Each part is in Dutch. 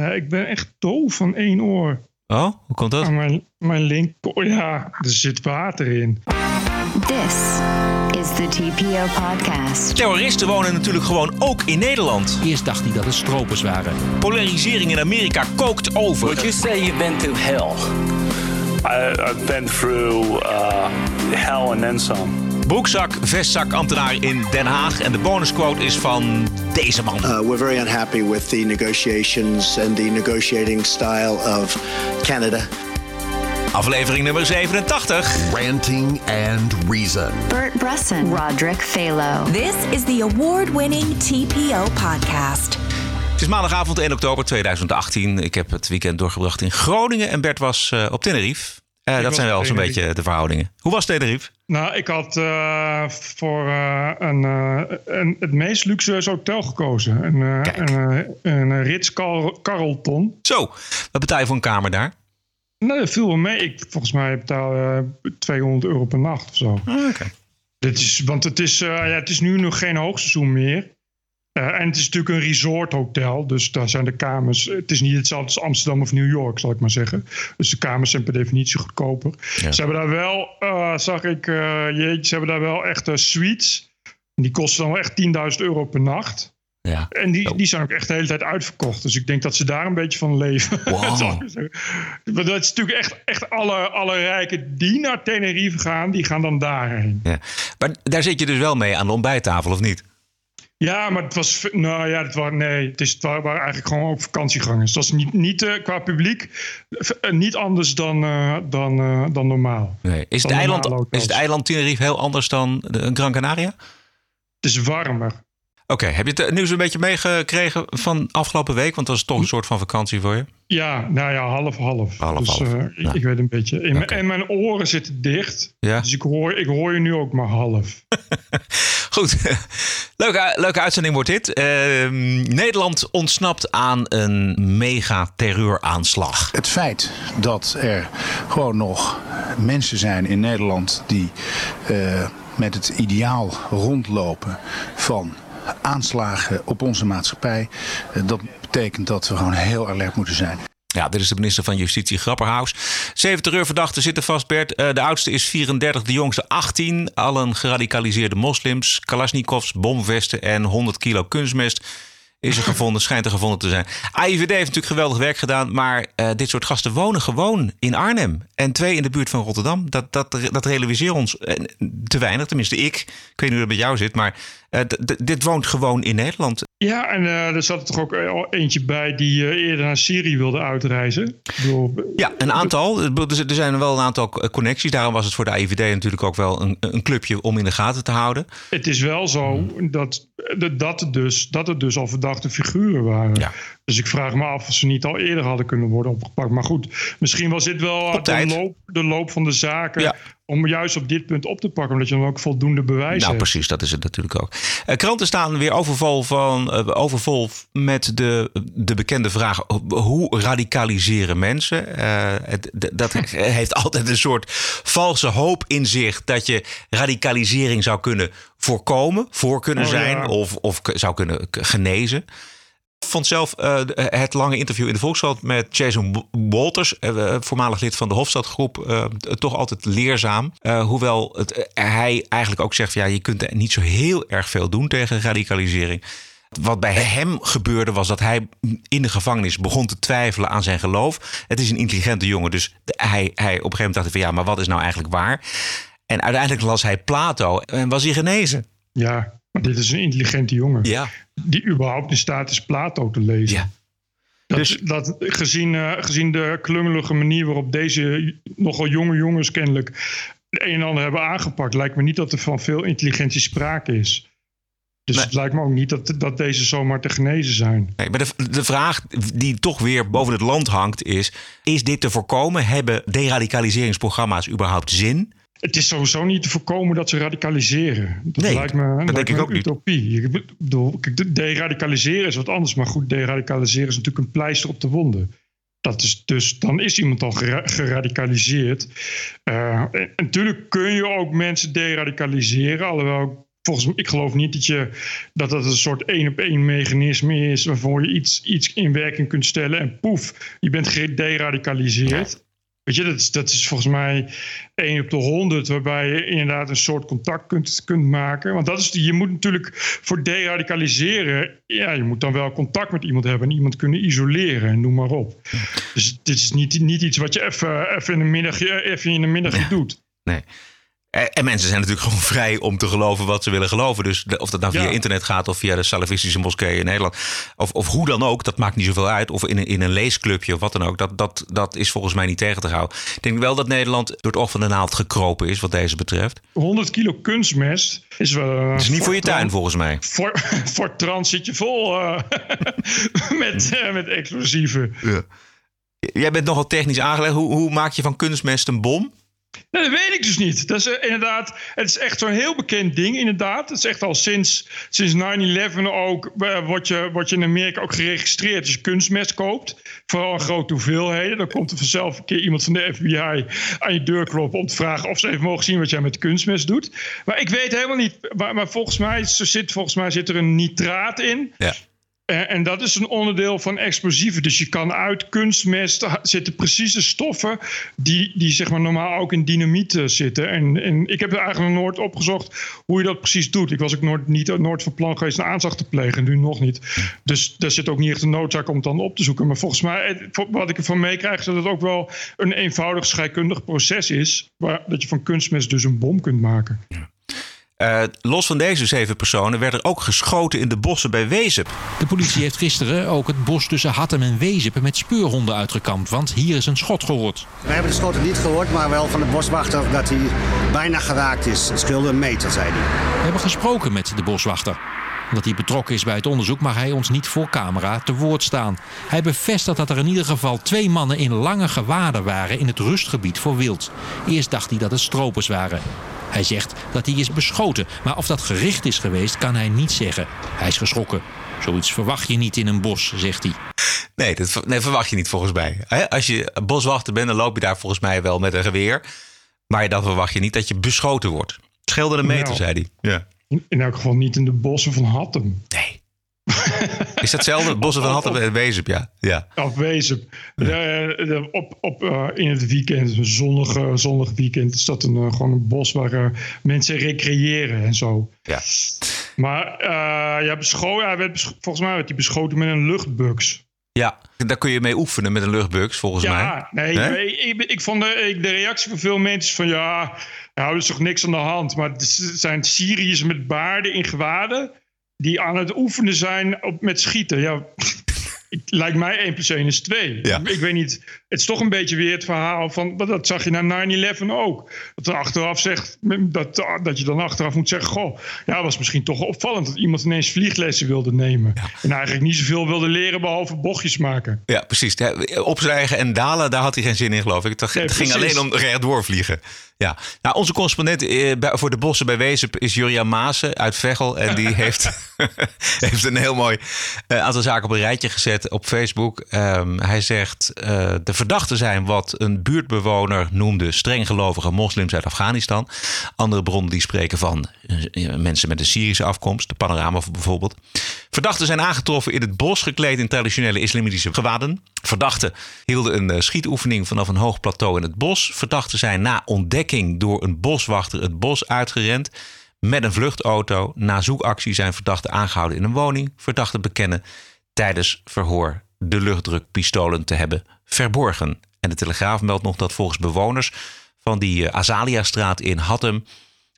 Nee, ik ben echt doof van één oor. Oh, hoe komt dat? Aan mijn, mijn linker, ja, er zit water in. This is the TPO podcast. Terroristen wonen natuurlijk gewoon ook in Nederland. Eerst dacht hij dat het stropers waren. Polarisering in Amerika kookt over. Would you say you've been through hell? I, I've been through uh, hell and then some. Broekzak, vestzak, ambtenaar in Den Haag. En de bonusquote is van deze man. Uh, we're very unhappy with the negotiations and the negotiating style of Canada. Aflevering nummer 87. Ranting and Reason. Bert Bresson, Roderick Phalo. This is the award-winning TPO podcast. Het is maandagavond 1 oktober 2018. Ik heb het weekend doorgebracht in Groningen en Bert was uh, op Tenerife. Uh, dat zijn wel zo'n beetje de verhoudingen. Hoe was Tenerife? Nou, ik had eh, voor eh, een, een, het meest luxueuze hotel gekozen. Een, een, een Ritz Carl- Carlton. Zo, wat betaal je voor een kamer daar? Nou, dat viel wel mee. Ik, volgens mij betaal eh 200 euro per nacht of zo. Oké. Dit is, want het is, ja, het is nu nog geen hoogseizoen meer. Eh, en het is natuurlijk een resorthotel. Dus daar zijn de kamers. Het is niet hetzelfde als Amsterdam of New York, zal ik maar zeggen. Dus de kamers zijn per definitie goedkoper. Ja. Ze hebben daar wel, eh, zag ik, eh, jeetje, ze hebben daar wel echt suites. Die kosten dan wel echt 10.000 euro per nacht. Ja. En die, Oh. die zijn ook echt de hele tijd uitverkocht. Dus ik denk dat ze daar een beetje van leven. Wow. Dat is natuurlijk echt, echt alle, alle rijken die naar Tenerife gaan, die gaan dan daarheen. ja. Maar daar zit je dus wel mee aan de ontbijttafel, of niet? Ja, maar het was. Nou ja, het waren, nee, het, is, het waren eigenlijk gewoon ook vakantiegangers. Het was niet, niet eh, qua publiek eh, niet anders dan, eh, dan, dan normaal. Nee. Is, het eiland, is het eiland Tenerife heel anders dan de, Gran Canaria? Het is warmer. Oké, heb je het nieuws een beetje meegekregen van afgelopen week? Want dat is toch een soort van vakantie voor je. Ja, nou ja, half-half. Half, dus half. eh, Ja. ik, weet een beetje. En, Oké. en mijn oren zitten dicht. Ja. Dus ik hoor, ik hoor je nu ook maar half. Goed, leuke, leuke uitzending wordt dit. Ehm, Nederland ontsnapt aan een mega terreuraanslag. Het feit dat er gewoon nog mensen zijn in Nederland die eh, met het ideaal rondlopen van aanslagen op onze maatschappij, eh, dat betekent dat we gewoon heel alert moeten zijn. Ja, dit is de minister van Justitie Grapperhaus. Zeven terreurverdachten zitten vast, Bert. Eh, de oudste is 34, de jongste 18. Allen geradicaliseerde moslims, kalasjnikovs, bomvesten en 100 kilo kunstmest. Is er gevonden, schijnt er gevonden te zijn. AIVD heeft natuurlijk geweldig werk gedaan. Maar eh, dit soort gasten wonen gewoon in Arnhem. En twee in de buurt van Rotterdam. Dat, dat, dat realiseren ons eh, te weinig. Tenminste, ik. Ik weet niet hoe dat bij jou zit. Maar d- dit woont gewoon in Nederland. Ja, en er zat er toch ook al eentje bij die eerder naar Syrië wilde uitreizen. Bedoel, Ja, een aantal. Er er zijn wel een aantal connecties. Daarom was het voor de IVD natuurlijk ook wel een, een clubje om in de gaten te houden. Het is wel zo dat, dat, dus, dat het dus al verdachte figuren waren. Ja. Dus ik vraag me af of ze niet al eerder hadden kunnen worden opgepakt. Maar goed, misschien was dit wel de loop, de loop van de zaken. Ja. Om juist op dit punt op te pakken. Omdat je dan ook voldoende bewijs Nou, hebt. precies, dat is het natuurlijk ook. Eh, kranten staan weer overvol, van, eh, overvol met de, de bekende vraag: hoe radicaliseren mensen? Eh, het- dat heeft altijd een soort valse hoop in zich dat je radicalisering zou kunnen voorkomen, voor kunnen Oh, zijn ja. of, of zou kunnen genezen. Vond zelf eh, de- het lange interview in de Volkskrant met Jason Walters, eh, voormalig lid van de Hofstadgroep, eh, toch altijd leerzaam. Eh, hoewel het, eh, hij eigenlijk ook zegt, van, ja, je kunt niet zo heel erg veel doen tegen radicalisering. Wat bij hem gebeurde was dat hij in de gevangenis begon te twijfelen aan zijn geloof. Het is een intelligente jongen, dus hij, hij op een gegeven moment dacht van ja, maar wat is nou eigenlijk waar? En uiteindelijk las hij Plato en was hij genezen. Ja, dit is een intelligente jongen. Ja. Die überhaupt in staat is Plato te lezen. Ja. Dat, Dus- dat, gezien, eh, gezien de klungelige manier waarop deze nogal jonge jongens kennelijk het een en ander hebben aangepakt, lijkt me niet dat er van veel intelligentie sprake is. Dus Nee. het lijkt me ook niet dat, dat deze zomaar te genezen zijn. Nee, maar de, de vraag die toch weer boven het land hangt is: is dit te voorkomen? Hebben deradicaliseringsprogramma's überhaupt zin? Het is sowieso niet te voorkomen dat ze radicaliseren. Dat Nee, lijkt me, lijkt denk ik me ook een niet. utopie. Ik bedoel, deradicaliseren is wat anders. Maar goed, deradicaliseren is natuurlijk een pleister op de wonden. Dat is dus, dan is iemand al gera- geradicaliseerd. Eh, en natuurlijk kun je ook mensen deradicaliseren. Alhoewel volgens mij, ik geloof niet dat, je, dat dat een soort één op één mechanisme is waarvoor je iets, iets in werking kunt stellen en poef, je bent gederadicaliseerd. Weet je, dat is, dat is volgens mij 1 op de 100, waarbij je inderdaad een soort contact kunt, kunt maken. Want dat is, je moet natuurlijk voor deradicaliseren, ja, je moet dan wel contact met iemand hebben en iemand kunnen isoleren en noem maar op. Dus dit is niet, niet iets wat je even, even in een middagje, even in een middagje doet. Nee. Eh, En mensen zijn natuurlijk gewoon vrij om te geloven wat ze willen geloven. Dus de- of dat nou via Ja. internet gaat of via de salafistische moskeeën in Nederland. Of, of hoe dan ook, dat maakt niet zoveel uit. Of in een, in een leesclubje of wat dan ook. Dat, dat, dat is volgens mij niet tegen te houden. Ik denk wel dat Nederland door het oog van de naald gekropen is wat deze betreft. 100 kilo kunstmest is wel. Het is niet voor je tuin volgens mij. Voor, voor trans zit je vol eh, met, eh, met explosieven. Jij bent nogal technisch aangelegd. Hoe, hoe maak je van kunstmest een bom? Nee, dat weet ik dus niet. Dat is eh, inderdaad, het is echt zo'n heel bekend ding, inderdaad. Het is echt al sinds, sinds 9-11 ook, eh, wordt je, wordt je in Amerika ook geregistreerd als je kunstmest koopt. Vooral in grote hoeveelheden. Dan komt er vanzelf een keer iemand van de FBI aan je deur kloppen om te vragen of ze even mogen zien wat jij met kunstmest doet. Maar ik weet helemaal niet, maar, maar volgens, mij zit, volgens mij zit er een nitraat in. Ja. En, en dat is een onderdeel van explosieven. Dus je kan uit kunstmest zitten precieze stoffen die, die zeg maar normaal ook in dynamiet eh, zitten. En, en ik heb er eigenlijk nog nooit opgezocht hoe je dat precies doet. Ik was ook nooit, niet, nooit van plan geweest een aanslag te plegen, nu nog niet. Dus daar zit ook niet echt een noodzaak om het dan op te zoeken. Maar volgens mij, wat ik ervan meekrijg, is dat het ook wel een eenvoudig scheikundig proces is. Waar, dat je van kunstmest dus een bom kunt maken. Eh, los van deze zeven personen werd er ook geschoten in de bossen bij Wezep. De politie heeft gisteren ook het bos tussen Hattem en Wezep met speurhonden uitgekampt. Want hier is een schot gehoord. We hebben de schoten niet gehoord, maar wel van de boswachter dat hij bijna geraakt is. Het scheelde een meter, zei hij. We hebben gesproken met de boswachter. Omdat hij betrokken is bij het onderzoek mag hij ons niet voor camera te woord staan. Hij bevestigt dat er in ieder geval twee mannen in lange gewaden waren in het rustgebied voor wild. Eerst dacht hij dat het stropers waren. Hij zegt dat hij is beschoten, maar of dat gericht is geweest kan hij niet zeggen. Hij is geschrokken. Zoiets verwacht je niet in een bos, zegt hij. Nee, dat nee, verwacht je niet volgens mij. Als je boswachter bent, dan loop je daar volgens mij wel met een geweer. Maar dan verwacht je niet dat je beschoten wordt. Scheelde een meter, Nou. zei hij. Ja. In, elk geval niet in de bossen van Hattem. Nee. Is dat hetzelfde? Bossen van Hattem en Wezep, ja. ja. Eh, op, op, eh, in het weekend, een zonnig, eh, zonnig weekend, is dat een, eh, gewoon een bos waar eh, mensen recreëren en zo. Ja. Maar eh, ja, hij werd volgens mij werd hij beschoten met een luchtbugs. Ja, daar kun je mee oefenen met een luchtbugs, volgens Ja, mij. nee, Hè? ik, ik, ik vond de, ik- de reactie van veel mensen van ja, nou, er is toch niks aan de hand. Maar het zijn Syriërs met baarden in gewaden die aan het oefenen zijn op, met schieten. Ja, lijkt mij 1 plus 1 is 2. Ja. Ik weet niet, het is toch een beetje weer het verhaal van, dat zag je na 9-11 ook. Dat er achteraf zegt, dat, dat je dan achteraf moet zeggen, goh, ja, was misschien toch opvallend dat iemand ineens vlieglessen wilde nemen. En eigenlijk niet zoveel wilde leren behalve bochtjes maken. Ja, precies. Ja, Opstijgen en dalen, daar had hij geen zin in, geloof ik. Het, Nee, ging precies. alleen om rechtdoor vliegen. Ja. Nou, onze correspondent eh, voor de bossen bij Wezep is Juriaan Maassen uit Veghel. En die heeft, heeft een heel mooi eh, aantal zaken op een rijtje gezet op Facebook. Ehm, hij zegt, eh, de verdachten zijn wat een buurtbewoner noemde strenggelovige moslims uit Afghanistan. Andere bronnen die spreken van eh, mensen met een Syrische afkomst. De panorama bijvoorbeeld. Verdachten zijn aangetroffen in het bos gekleed in traditionele islamitische gewaden. Verdachten hielden een eh, schietoefening vanaf een hoog plateau in het bos. Verdachten zijn na ontdekking door een boswachter het bos uitgerend met een vluchtauto. Na zoekactie zijn verdachten aangehouden in een woning. Verdachten bekennen tijdens verhoor de luchtdrukpistolen te hebben verborgen. En de Telegraaf meldt nog dat volgens bewoners van die eh, Azalia-straat in Hattem,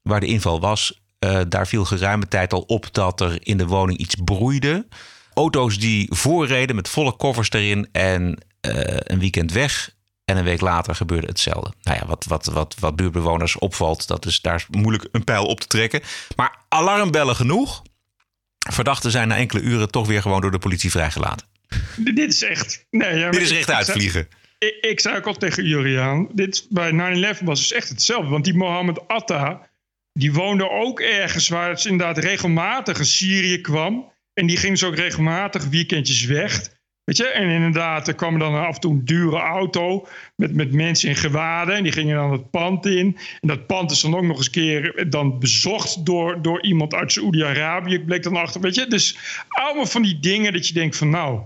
waar de inval was, eh, daar viel geruime tijd al op dat er in de woning iets broeide. Auto's die voorreden met volle koffers erin en eh, een weekend weg. En een week later gebeurde hetzelfde. Nou ja, wat, wat, wat, wat buurtbewoners opvalt, dat is daar moeilijk een pijl op te trekken. Maar alarmbellen genoeg. Verdachten zijn na enkele uren toch weer gewoon door de politie vrijgelaten. Dit is echt. Nee, ja, Dit is ik- rechtuit ik. Ik, zei ook al tegen Juriaan, dit bij 9-11 was dus echt hetzelfde. Want die Mohammed Atta, die woonde ook ergens waar het inderdaad regelmatig een Syrië kwam. En die ging dus ook regelmatig weekendjes weg. Weet je, en inderdaad, er kwam dan af en toe een dure auto met, met mensen in gewaden. En die gingen dan het pand in. En dat pand is dan ook nog eens keer dan bezocht door, door iemand uit Saoedi-Arabië. bleek dan achter, weet je. Dus allemaal van die dingen dat je denkt van nou,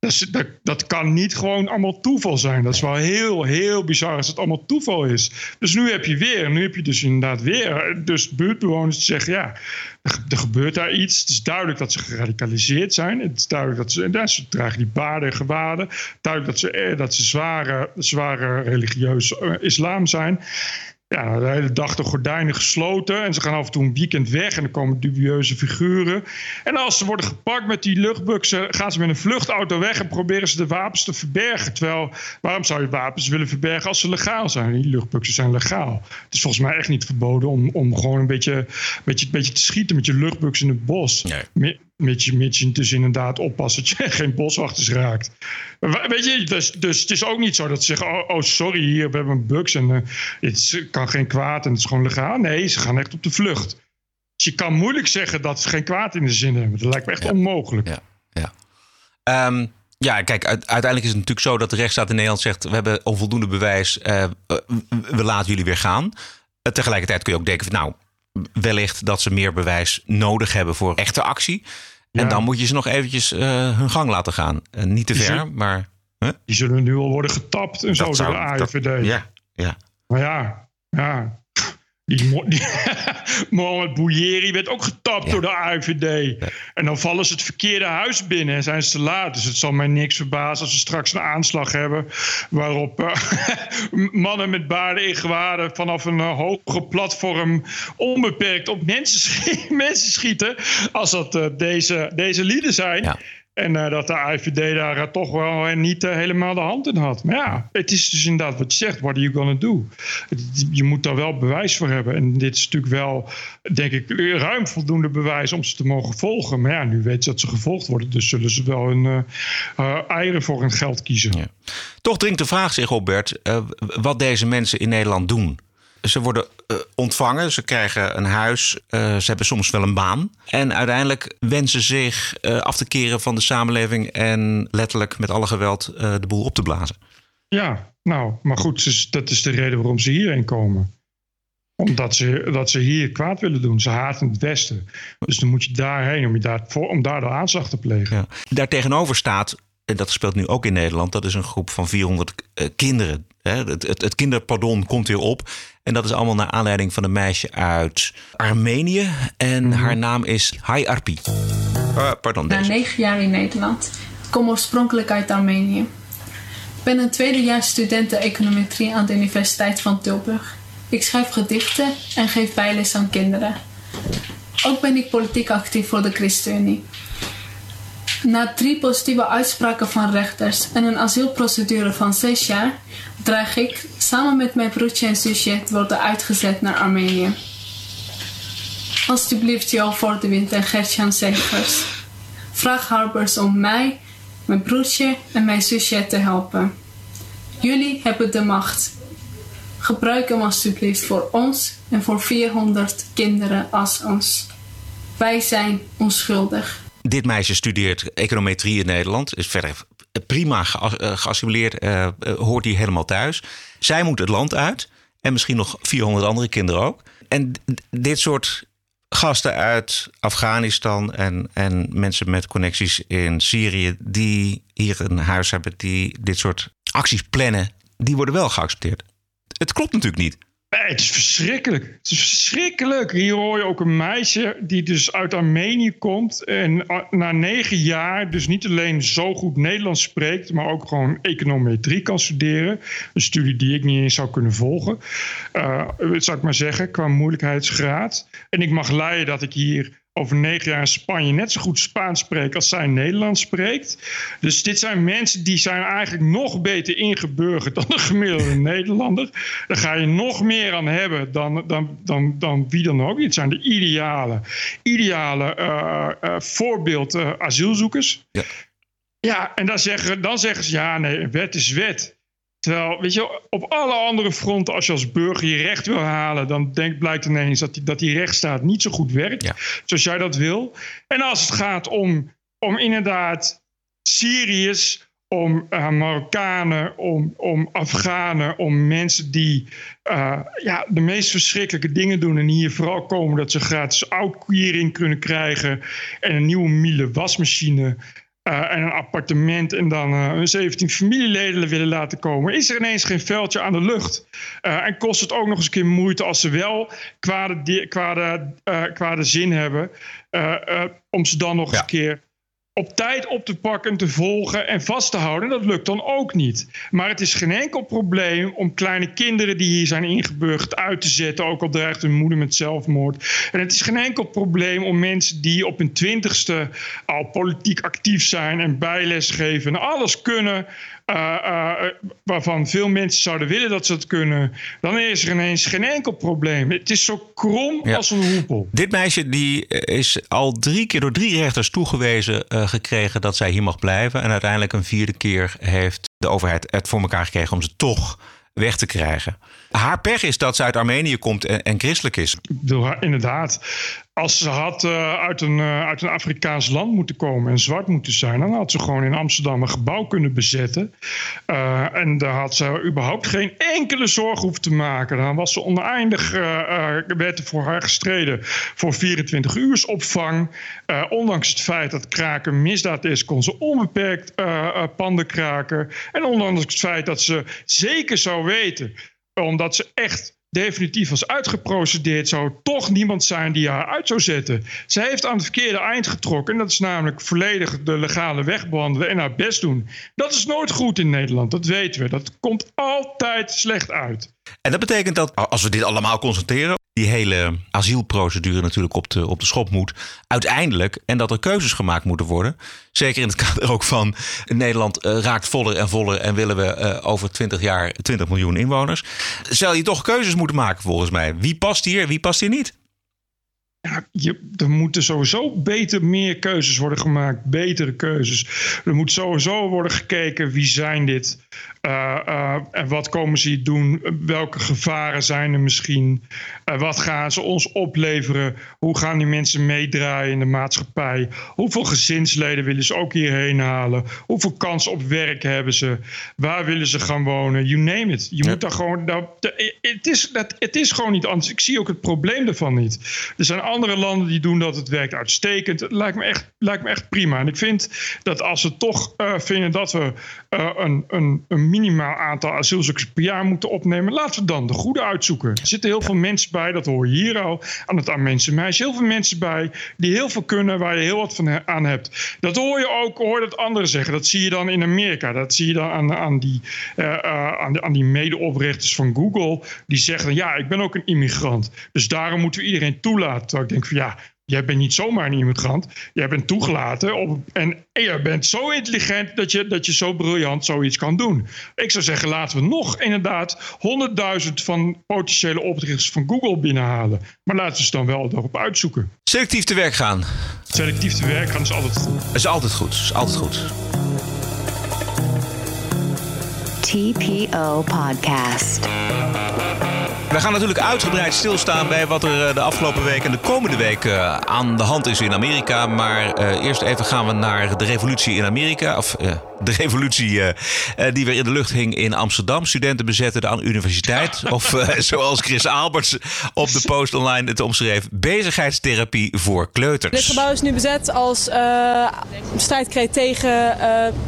dat, is- dat, dat kan niet gewoon allemaal toeval zijn. Dat is wel heel, heel bizar als het allemaal toeval is. Dus nu heb je weer, nu heb je dus inderdaad weer, dus buurtbewoners zeggen, ja, er, ge- gebeurt daar iets. Het is duidelijk dat ze geradicaliseerd zijn. Het is duidelijk dat ze, ze dragen die baarden en gewaden. Duidelijk dat ze, eh, dat ze zware, zware religieus eh, islam zijn. Ja, de hele dag de gordijnen gesloten. En ze gaan af en toe een weekend weg. En er komen dubieuze figuren. En als ze worden gepakt met die luchtbuksen... gaan ze met een vluchtauto weg en proberen ze de wapens te verbergen. Terwijl, waarom zou je wapens willen verbergen als ze legaal zijn? Die luchtbuksen zijn legaal. Het is volgens mij echt niet verboden om, om gewoon een beetje, beetje, beetje te schieten... met je luchtbuks in het bos. Me- Mits je, mits je dus inderdaad oppast dat je geen boswachters raakt. We- Weet je, dus, dus het is ook niet zo dat ze zeggen: Oh, oh sorry, hier, we hebben een bugs en eh, het kan geen kwaad en het is gewoon legaal. Nee, ze gaan echt op de vlucht. Dus je kan moeilijk zeggen dat ze geen kwaad in de zin hebben. Dat lijkt me echt onmogelijk. Ja, ja. Ehm, ja, kijk, uit- uiteindelijk is het natuurlijk zo dat de rechtsstaat in Nederland zegt: we hebben onvoldoende bewijs, eh, we laten jullie weer gaan. Eh, tegelijkertijd kun je ook denken: van, nou, wellicht dat ze meer bewijs nodig hebben voor echte actie. En dan moet je ze nog eventjes eh, hun gang laten gaan. Eh, niet te Die ver, zullen- maar. Huh? Die zullen nu al worden getapt en zo door de dat- AIVD. ja, ja. Maar ja, ja. Die, Mo- die Mohamed Bouyeri werd ook getapt door de AIVD. En dan vallen ze het verkeerde huis binnen en zijn ze te laat. Dus het zal mij niks verbazen als we straks een aanslag hebben... waarop eh, mannen met baarden in gewaden... vanaf een hoge platform onbeperkt op mensen, mensen schieten... als dat eh, deze, deze lieden zijn... En eh, dat de AIVD daar eh, toch wel eh, niet helemaal de hand in had. Maar ja, het is dus inderdaad wat je zegt. What are you gonna do? Je moet daar wel bewijs voor hebben. En dit is natuurlijk wel, denk ik, ruim voldoende bewijs om ze te mogen volgen. Maar ja, nu weten ze dat ze gevolgd worden. Dus zullen ze wel hun eieren voor hun geld kiezen. Toch dringt de vraag zich op, Bert, wat deze mensen in Nederland doen. Ze worden eh, ontvangen, ze krijgen een huis, eh, ze hebben soms wel een baan. En uiteindelijk wensen zich eh, af te keren van de samenleving en letterlijk met alle geweld de boel op te blazen. Ja, nou, maar goed, dus dat is de reden waarom ze hierheen komen. Omdat ze, dat ze hier kwaad willen doen. Ze haten het Westen. Dus dan moet je daarheen om, je daar, om daar de aanslag te plegen. Daartegenover staat, en dat speelt nu ook in Nederland, dat is een groep van 400 eh, kinderen. Hè. Het, het, het kinderpardon komt weer op. En dat is allemaal naar aanleiding van een meisje uit Armenië. En haar naam is Hai Arpi. Eh, pardon, na deze. negen jaar in Nederland. Ik kom oorspronkelijk uit Armenië. Ik ben een tweedejaars student econometrie aan de Universiteit van Tilburg. Ik schrijf gedichten en geef bijles aan kinderen. Ook ben ik politiek actief voor de ChristenUnie. Na drie positieve uitspraken van rechters en een asielprocedure van zes jaar, dreig ik samen met mijn broertje en zusje te worden uitgezet naar Armenië. Alsjeblieft, de Wind en Gertjan Zegers. Vraag Harbers om mij, mijn broertje en mijn zusje te helpen. Jullie hebben de macht. Gebruik hem alsjeblieft voor ons en voor 400 kinderen als ons. Wij zijn onschuldig. Dit meisje studeert econometrie in Nederland. Is verder prima eh, geassimileerd. eh, eh, hoort hier helemaal thuis. Zij moet het land uit. En misschien nog 400 andere kinderen ook. En dit soort gasten uit Afghanistan en, en mensen met connecties in Syrië... die hier een huis hebben, die dit soort acties plannen... die worden wel geaccepteerd. Het klopt natuurlijk niet. Nee, het is verschrikkelijk. Het is verschrikkelijk. Hier hoor je ook een meisje die dus uit Armenië komt. En a- na negen jaar dus niet alleen zo goed Nederlands spreekt... maar ook gewoon econometrie kan studeren. Een studie die ik niet eens zou kunnen volgen. eh zou ik maar zeggen, qua moeilijkheidsgraad. En ik mag leiden dat ik hier over negen jaar in Spanje net zo goed Spaans spreek als zij Nederlands spreekt. Dus dit zijn mensen die zijn eigenlijk nog beter ingeburgerd dan de gemiddelde Nederlander. Daar ga je nog meer aan hebben dan, dan, dan, dan wie dan ook. Dit zijn de ideale, ideale eh, voorbeeld eh, asielzoekers. Ja. Ja, en dan zeggen, dan zeggen ze ja, nee, wet is wet. Terwijl, weet je, op alle andere fronten, als je als burger je recht wil halen, dan denk, blijkt ineens dat die, dat die rechtsstaat niet zo goed werkt. Zoals jij dat wil. En als het gaat om, om inderdaad Syriërs, om uh, Marokkanen, om, om Afghanen, om mensen die uh, ja, de meest verschrikkelijke dingen doen en hier vooral komen dat ze gratis uitkering kunnen krijgen en een nieuwe Miele wasmachine. Uh, en een appartement en dan uh, hun 17 familieleden willen laten komen, is er ineens geen veldje aan de lucht. Uh, en kost het ook nog eens een keer moeite als ze wel kwade, kwade, kwade zin hebben, om ze dan nog ja. eens een keer op tijd op te pakken, te volgen en vast te houden. Dat lukt dan ook niet. Maar het is geen enkel probleem om kleine kinderen die hier zijn ingeburgerd uit te zetten, ook al dreigt hun moeder met zelfmoord. En het is geen enkel probleem om mensen die op hun twintigste al politiek actief zijn en bijles geven en alles kunnen, uh, uh, waarvan veel mensen zouden willen dat ze het kunnen, dan is er ineens geen enkel probleem. Het is zo krom ja. als een hoepel. Dit meisje die is al drie keer door drie rechters toegewezen uh, gekregen dat zij hier mag blijven. En uiteindelijk een vierde keer heeft de overheid het voor elkaar gekregen om ze toch weg te krijgen. Haar pech is dat ze uit Armenië komt en, en christelijk is. Inderdaad. Als ze had uh, uit, een, uh, uit een Afrikaans land moeten komen en zwart moeten zijn, dan had ze gewoon in Amsterdam een gebouw kunnen bezetten. Uh, en daar had ze überhaupt geen enkele zorg hoeven te maken. Dan was ze oneindig, werd er voor haar gestreden voor 24 uur opvang. ondanks het feit dat kraken misdaad is, kon ze onbeperkt panden kraken. En ondanks het feit dat ze zeker zou weten, omdat ze echt definitief was uitgeprocedeerd, zou toch niemand zijn die haar uit zou zetten. Zij heeft aan het verkeerde eind getrokken. En dat is namelijk volledig de legale weg bewandelen en haar best doen. Dat is nooit goed in Nederland, dat weten we. Dat komt altijd slecht uit. En dat betekent dat als we dit allemaal constateren, die hele asielprocedure natuurlijk op de, op de schop moet. Uiteindelijk. En dat er keuzes gemaakt moeten worden. Zeker in het kader ook van Nederland uh, raakt voller en voller. En willen we uh, over 20 jaar 20 miljoen inwoners. Zal je toch keuzes moeten maken volgens mij. Wie past hier, wie past hier niet? Ja, je, er moeten sowieso beter meer keuzes worden gemaakt. Betere keuzes. Er moet sowieso worden gekeken wie zijn dit. Uh, uh, en wat komen ze hier doen? Welke gevaren zijn er misschien? Uh, wat gaan ze ons opleveren? Hoe gaan die mensen meedraaien in de maatschappij? Hoeveel gezinsleden willen ze ook hierheen halen? Hoeveel kans op werk hebben ze? Waar willen ze gaan wonen? You name it. Je moet daar gewoon. Dat, het, is, dat, het is gewoon niet anders. Ik zie ook het probleem ervan niet. Er zijn andere landen die doen dat. Het werkt uitstekend. Het lijkt me echt, lijkt me echt prima. En ik vind dat als we toch vinden dat we een, een, een minimaal aantal asielzoekers per jaar moeten opnemen. Laten we dan de goede uitzoeken. Er zitten heel veel mensen bij, dat hoor je hier al, aan het Armeense meisje. Heel veel mensen bij die heel veel kunnen, waar je heel wat van aan hebt. Dat hoor je ook, hoor dat anderen zeggen. Dat zie je dan in Amerika. Dat zie je dan aan, aan die, uh, aan, aan die medeoprichters van Google. Die zeggen, ja, ik ben ook een immigrant. Dus daarom moeten we iedereen toelaten. Ik denk van, ja, Jij bent niet zomaar een immigrant. Jij bent toegelaten. Op, en, en jij bent zo intelligent dat je, dat je zo briljant zoiets kan doen. Ik zou zeggen, laten we nog inderdaad 100.000 van potentiële oprichters van Google binnenhalen. Maar laten we ze dan wel erop uitzoeken. Selectief te werk gaan. Selectief te werk gaan is altijd goed. Is altijd goed. Is altijd goed. TPO Podcast. We gaan natuurlijk uitgebreid stilstaan bij wat er eh, de afgelopen week en de komende week uh, aan de hand is in Amerika. Maar uh, eerst even gaan we naar de revolutie in Amerika. Of uh, de revolutie die weer in de lucht hing in Amsterdam. Studenten bezetten de universiteit. of zoals Chris Alberts op de post online het omschreef: bezigheidstherapie voor kleuters. Dit gebouw is nu bezet als strijdkreet tegen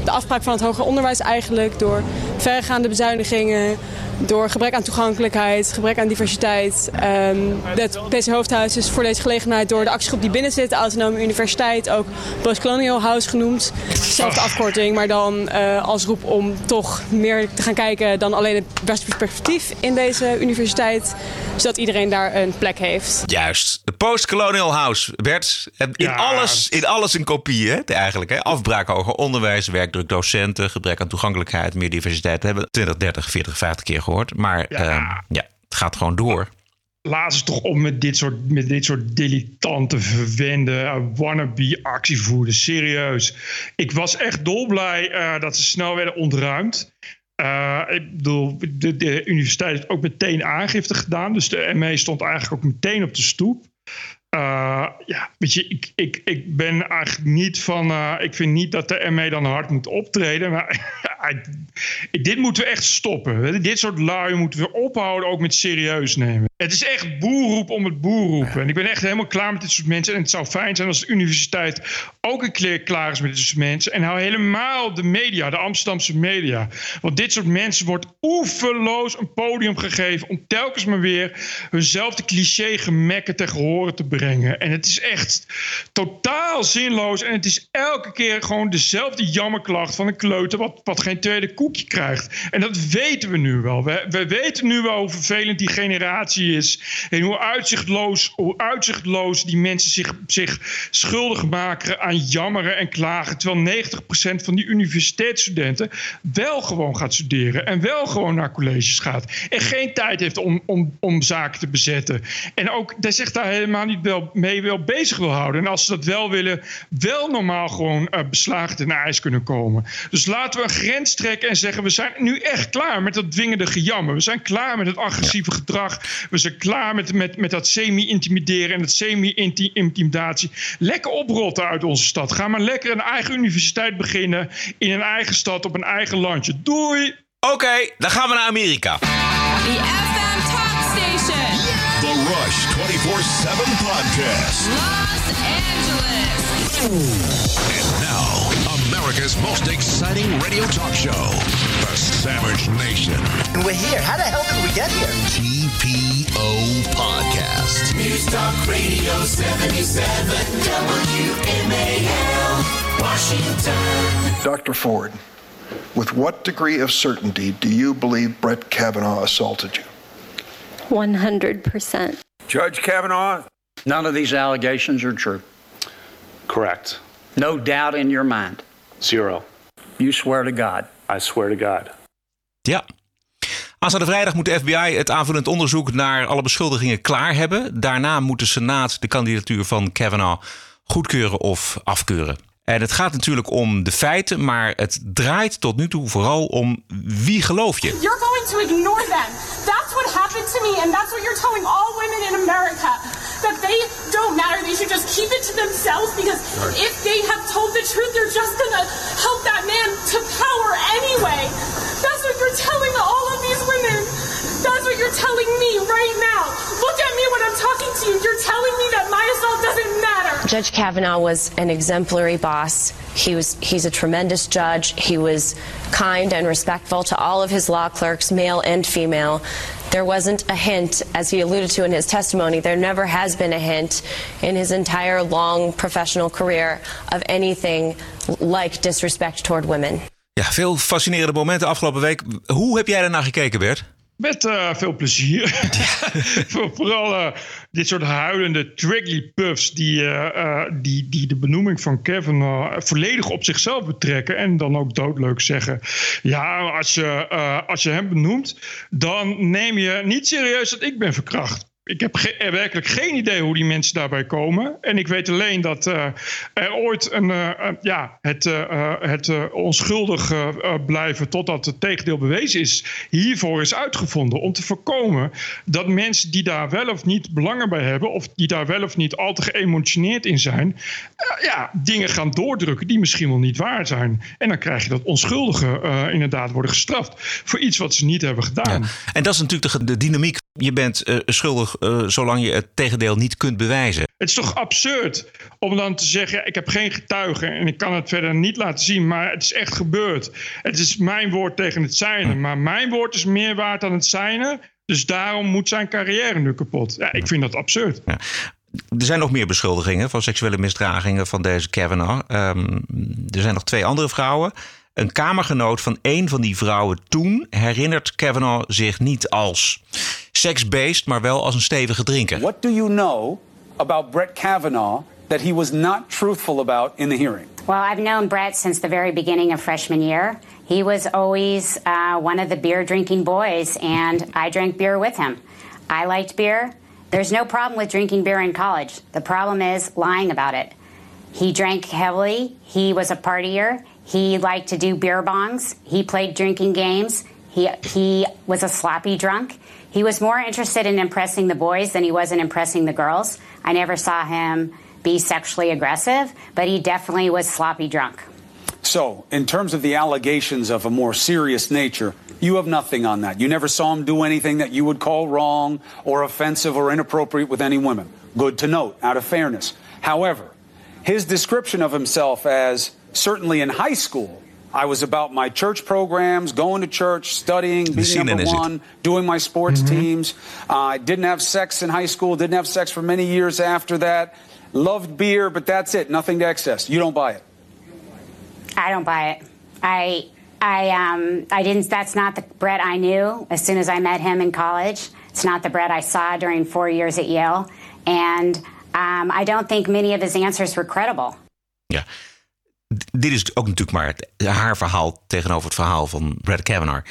de afspraak van het hoger onderwijs, eigenlijk door verregaande bezuinigingen door gebrek aan toegankelijkheid, gebrek aan diversiteit. Um, het PC Hoofdhuis is voor deze gelegenheid door de actiegroep die binnen zit, de Autonome Universiteit, ook Postcolonial House genoemd. Zelfde afkorting, maar dan uh, als roep om toch meer te gaan kijken dan alleen het beste perspectief in deze universiteit, zodat iedereen daar een plek heeft. Juist. De Postcolonial House werd in, ja. alles, in alles een kopie, hè, eigenlijk. Hè? Afbraak hoger onderwijs, werkdruk docenten, gebrek aan toegankelijkheid, meer diversiteit. We hebben 20, 30, 40, 50 keer gehoord. Maar ja, uh, ja het gaat gewoon door. Laat ze toch op met dit soort, met dit soort dilettante, verwende, wannabe actievoerders. Serieus. Ik was echt dolblij uh, dat ze snel werden ontruimd. Uh, ik bedoel, de, de, universiteit heeft ook meteen aangifte gedaan. Dus de ME stond eigenlijk ook meteen op de stoep. Uh, ja, weet je, ik, ik, ik ben eigenlijk niet van. Uh, ik vind niet dat de ME dan hard moet optreden. Maar dit moeten we echt stoppen. Dit soort lui moeten we ophouden, ook met serieus nemen. Het is echt boerroep om het boerroepen. En ik ben echt helemaal klaar met dit soort mensen. En het zou fijn zijn als de universiteit ook een keer klaar is met dit soort mensen. En nou helemaal de media, de Amsterdamse media. Want dit soort mensen wordt oeverloos een podium gegeven om telkens maar weer hunzelfde cliché gemekken tegen horen te brengen. En het is echt totaal zinloos. En het is elke keer gewoon dezelfde jammerklacht van een kleuter wat, wat geen tweede koekje krijgt. En dat weten we nu wel. We, we weten nu wel hoe vervelend die generatie is. En hoe uitzichtloos, hoe uitzichtloos die mensen zich, zich schuldig maken aan jammeren en klagen. Terwijl 90% van die universiteitsstudenten wel gewoon gaat studeren. En wel gewoon naar colleges gaat. En geen tijd heeft om, om, om zaken te bezetten. En ook dat zich daar helemaal niet wel mee wel bezig wil houden. En als ze dat wel willen, wel normaal gewoon uh, beslagen ten ijs kunnen komen. Dus laten we een grens trekken en zeggen: we zijn nu echt klaar met dat dwingende gejammer. We zijn klaar met het agressieve gedrag. We zijn klaar met, met, met dat semi-intimideren en dat semi-intimidatie. Lekker oprotten uit onze stad. Ga maar lekker een eigen universiteit beginnen. In een eigen stad, op een eigen landje. Doei! Oké, okay, dan gaan we naar Amerika. The FM Talk Station. The Rush 24-7 Podcast. Los Angeles. And now, America's most exciting radio talk show. The Savage Nation. And we're here. How the hell did we get here? TPO Podcast. News Talk Radio 77 WMAL, Washington. Dr. Ford, with what degree of certainty do you believe Brett Kavanaugh assaulted you? 100%. Judge Kavanaugh, none of these allegations are true. Correct. No doubt in your mind. Zero. You swear to God. I swear to God. Ja. Aanstaande vrijdag moet de FBI het aanvullend onderzoek naar alle beschuldigingen klaar hebben. Daarna moet de Senaat de kandidatuur van Kavanaugh goedkeuren of afkeuren. En het gaat natuurlijk om de feiten, maar het draait tot nu toe vooral om wie geloof je. You're going to ignore them. That's what happened to me and that's what you're telling all women in America. That they don't matter. They should just keep it to themselves because if they have told the truth, they're just gonna help that man to power anyway. That's what you're telling all of these women. That's what you're telling me right now. Look at me when I'm talking to you. You're telling me that my assault doesn't matter. Judge Kavanaugh was an exemplary boss. He was he's a tremendous judge. He was kind and respectful to all of his law clerks, male and female. There wasn't a hint, as he alluded to in his testimony, there never has been a hint in his entire long professional career of anything like disrespect toward women. Ja, veel fascinerende momenten afgelopen week. Hoe heb jij daarnaar gekeken, Bert? Met uh, veel plezier. Vooral uh, dit soort huilende Triggly-puffs die, uh, die, die de benoeming van Kevin volledig op zichzelf betrekken. En dan ook doodleuk zeggen. Ja, als je, als je hem benoemt, dan neem je niet serieus dat ik ben verkracht ik heb ge werkelijk geen idee hoe die mensen daarbij komen. En ik weet alleen dat uh, er ooit een, uh, ja, het, het onschuldig blijven totdat het tegendeel bewezen is, hiervoor is uitgevonden. Om te voorkomen dat mensen die daar wel of niet belangen bij hebben, of die daar wel of niet al te geëmotioneerd in zijn, ja, dingen gaan doordrukken die misschien wel niet waar zijn. En dan krijg je dat onschuldigen inderdaad worden gestraft voor iets wat ze niet hebben gedaan. En dat is natuurlijk de dynamiek. Je bent schuldig uh, zolang je het tegendeel niet kunt bewijzen. Het is toch absurd om dan te zeggen: ik heb geen getuigen en ik kan het verder niet laten zien, maar het is echt gebeurd. Het is mijn woord tegen het zijne, maar mijn woord is meer waard dan het zijne. Dus daarom moet zijn carrière nu kapot. Ja, ik vind dat absurd. Ja. Er zijn nog meer beschuldigingen van seksuele misdragingen van deze Kavanaugh. Um, er zijn nog twee andere vrouwen. Een kamergenoot van een van die vrouwen toen herinnert Kavanaugh zich niet als seksbeest, maar wel als een stevige drinker. What do you know about Brett Kavanaugh that he was not truthful about in the hearing? Well, I've known Brett since the very beginning of freshman year. He was always uh, one of the beer drinking boys, and I drank beer with him. I liked beer. There's no problem with drinking beer in college. The problem is lying about it. He drank heavily. He was a partier. He liked to do beer bongs. He played drinking games. He, he was a sloppy drunk. He was more interested in impressing the boys than he was in impressing the girls. I never saw him be sexually aggressive, but he definitely was sloppy drunk. So, in terms of the allegations of a more serious nature, you have nothing on that. You never saw him do anything that you would call wrong or offensive or inappropriate with any women. Good to note, out of fairness. However, his description of himself as certainly in high school, I was about my church programs, going to church, studying, being scene number is one, doing my sports teams. Uh, I didn't have sex in high school, didn't have sex for many years after that. Loved beer, but that's it, nothing to excess. You don't buy it. I don't buy it. I I um I didn't that's not the Brett I knew as soon as I met him in college. It's not the Brett I saw during 4 years at Yale and um, I don't think many of his answers were credible. Dit is ook natuurlijk maar het- haar verhaal tegenover het verhaal van Brett Kavanaugh.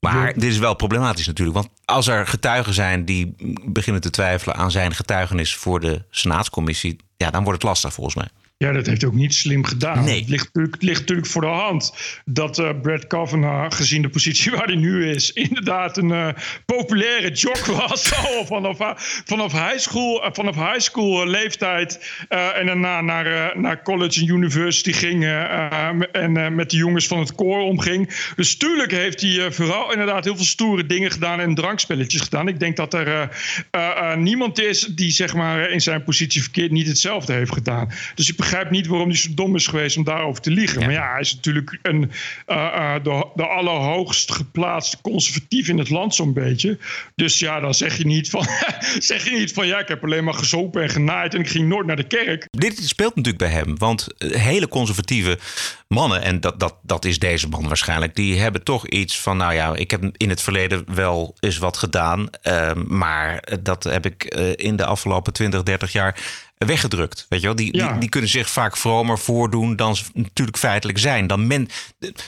Maar dit is wel problematisch natuurlijk. Want als er getuigen zijn die beginnen te twijfelen aan zijn getuigenis voor de Senaatscommissie, ja, dan wordt het lastig volgens mij. Ja, dat heeft hij ook niet slim gedaan. Nee. Het ligt, ligt natuurlijk voor de hand dat eh Brad Kavanaugh, gezien de positie waar hij nu is, inderdaad een eh, populaire jock was. Al vanaf, ha- vanaf high school, eh, vanaf high school eh, leeftijd eh, en daarna naar, eh, naar college en university ging eh, eh, en eh, met de jongens van het koor omging. Dus tuurlijk heeft hij eh, vooral inderdaad heel veel stoere dingen gedaan en drankspelletjes gedaan. Ik denk dat er eh, eh, eh, niemand is die zeg maar in zijn positie verkeerd niet hetzelfde heeft gedaan. Dus ik begrijp niet waarom hij zo dom is geweest om daarover te liegen. Maar ja, hij is natuurlijk een, eh, eh, de, de allerhoogst geplaatste conservatief in het land zo'n beetje. Dus ja, dan zeg je niet van, zeg je niet van ja, ik heb alleen maar gezopen en genaaid en ik ging nooit naar de kerk. Dit speelt natuurlijk bij hem. Want eh, hele conservatieve mannen, en dat, dat, dat is deze man waarschijnlijk, die hebben toch iets van: nou ja, ik heb in het verleden wel eens wat gedaan. eh, maar dat heb ik in de afgelopen 20, 30 jaar weggedrukt. Weet je wel? Die, Ja. die, die kunnen zich vaak vromer voordoen dan ze natuurlijk feitelijk zijn. Dan men,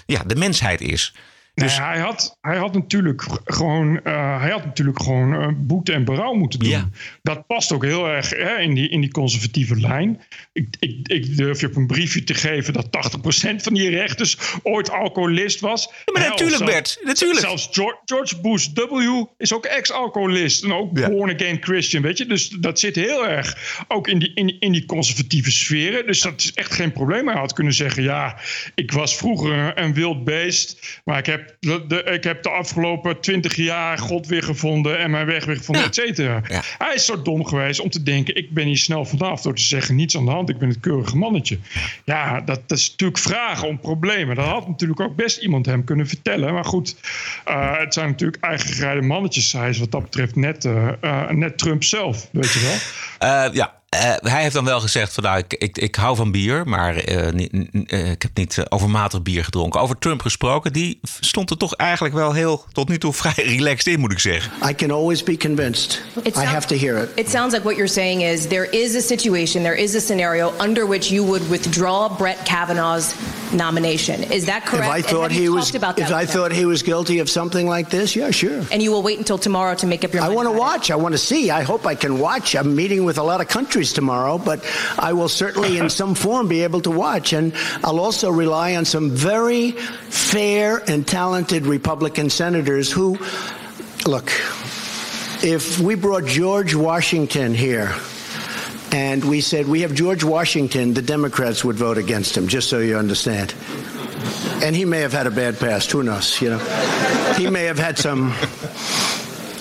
ja, de mensheid is. Dus Nee, hij, had, hij had natuurlijk gewoon, eh, hij had natuurlijk gewoon eh, boete en berouw moeten doen. Ja. Dat past ook heel erg hè, in, die, in die conservatieve lijn. Ik, ik, ik durf je op een briefje te geven dat 80% van die rechters ooit alcoholist was. maar Hè, natuurlijk, Bert, natuurlijk. Zelfs George, George Bush W. is ook ex-alcoholist en ook born again Christian, weet je. Dus dat zit heel erg ook in die, in, in die conservatieve sferen. Dus dat is echt geen probleem. Hij had kunnen zeggen, ja, ik was vroeger een wild beest, maar ik heb de, de- ik heb de afgelopen twintig jaar God weer gevonden en mijn weg weer gevonden, et cetera. Hij is zo dom geweest om te denken, ik ben hier snel vanaf door te zeggen, niets aan de hand, ik ben het keurige mannetje. Ja, dat, dat is natuurlijk vragen om problemen. Dat had natuurlijk ook best iemand hem kunnen vertellen. Maar goed, eh, het zijn natuurlijk eigen gerijde mannetjes. Hij is wat dat betreft net, eh, eh, net Trump zelf, weet je wel. Ja, eh, hij heeft dan wel gezegd van nou, ik, ik, ik hou van bier, maar eh, niet- eh, ik heb niet overmatig bier gedronken. Over Trump gesproken, die stond er toch eigenlijk wel heel tot nu toe vrij relaxed in, moet ik zeggen. I can always be convinced. It I have to hear it. It sounds like what you're saying is there is a situation, there is a scenario under which you would withdraw Brett Kavanaugh's nomination. Is that correct? If I thought he was, if I him? thought he was guilty of something like this, yeah, sure. And you will wait until tomorrow to make up your I mind. want to watch. I want to see. I hope I can watch. I'm meeting with a lot of countries tomorrow, but I will certainly, in some form, be able to watch. And I'll also rely on some very fair and talented Republican senators who, look, if we brought George Washington here and we said we have George Washington, the Democrats would vote against him, just so you understand. And he may have had a bad past. Who knows? You know, he may have had some.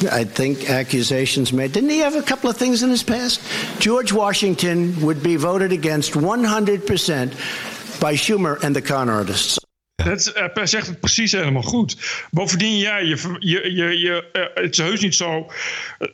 I think accusations made. Didn't he have a couple of things in his past? George Washington would be voted against 100% by Schumer and the con artists. Dat is, eh, zegt het precies helemaal goed. Bovendien, ja, je, je, je, je, eh, het is heus niet zo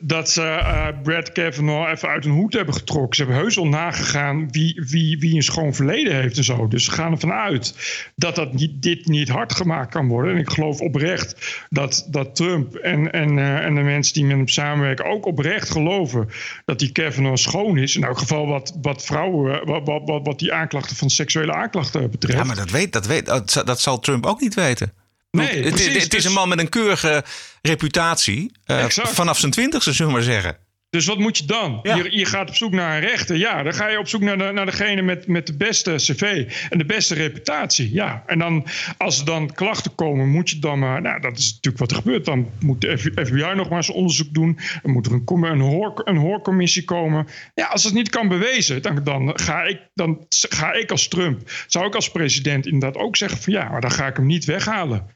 dat ze eh, Brad Kavanaugh even uit een hoed hebben getrokken. Ze hebben heus al nagegaan wie, wie, wie een schoon verleden heeft en zo. Dus ze gaan ervan uit dat, dat niet, dit niet hard gemaakt kan worden. En ik geloof oprecht dat, dat Trump en, en, eh, en de mensen die met hem samenwerken ook oprecht geloven dat die Kavanaugh schoon is. In elk geval wat, wat vrouwen, wat, wat, wat, wat die aanklachten van seksuele aanklachten betreft. Ja, maar dat, weet, dat, weet, dat, dat zal Trump ook niet weten. Nee, het, is- precies, het is dus- een man met een keurige reputatie. eh, vanaf zijn twintigste, zullen we maar zeggen. Dus wat moet je dan? Je, je gaat op zoek naar een rechter. Ja, dan ga je op zoek naar, de, naar degene met, met de beste cv en de beste reputatie. Ja, en dan als er dan klachten komen, moet je dan maar... Nou, dat is natuurlijk wat er gebeurt. Dan moet de FBI nog maar eens onderzoek doen. Dan moet er een, een, hoor, een hoorcommissie komen. Ja, als het niet kan bewezen, dan, dan, ga ik, dan ga ik als Trump... zou ik als president inderdaad ook zeggen van... ja, maar dan ga ik hem niet weghalen.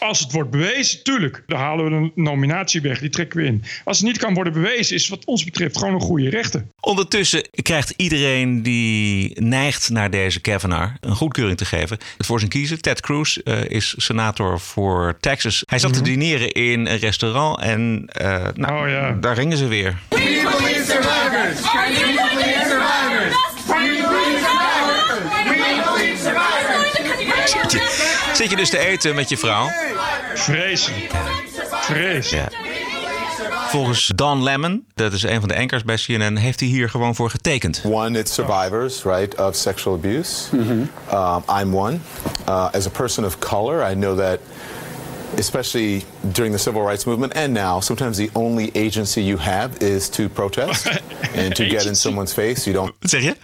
Als het wordt bewezen, tuurlijk, dan halen we een nominatie weg. Die trekken we in. Als het niet kan worden bewezen, is wat ons betreft gewoon een goede rechter. Ondertussen krijgt iedereen die neigt naar deze Kavanaugh een goedkeuring te geven. Voor zijn kiezen. Ted Cruz eh, is senator voor Texas. Hij zat te dineren in een restaurant en eh, nou, daar gingen ze weer. We believe survivors! We believe survivors! We believe survivors! We believe survivors! Zit je dus te eten met je vrouw? Vreselijk. Vreselijk. Volgens Don Lemon, dat is een van de anchors bij CNN, heeft hij hier gewoon voor getekend. One, it's survivors, right, of sexual abuse. Um, I'm one. Uh, as a person of color, I know that, especially during the civil rights movement and now, sometimes the only agency you have is to protest and to get in someone's face. You don't. Wat zeg je?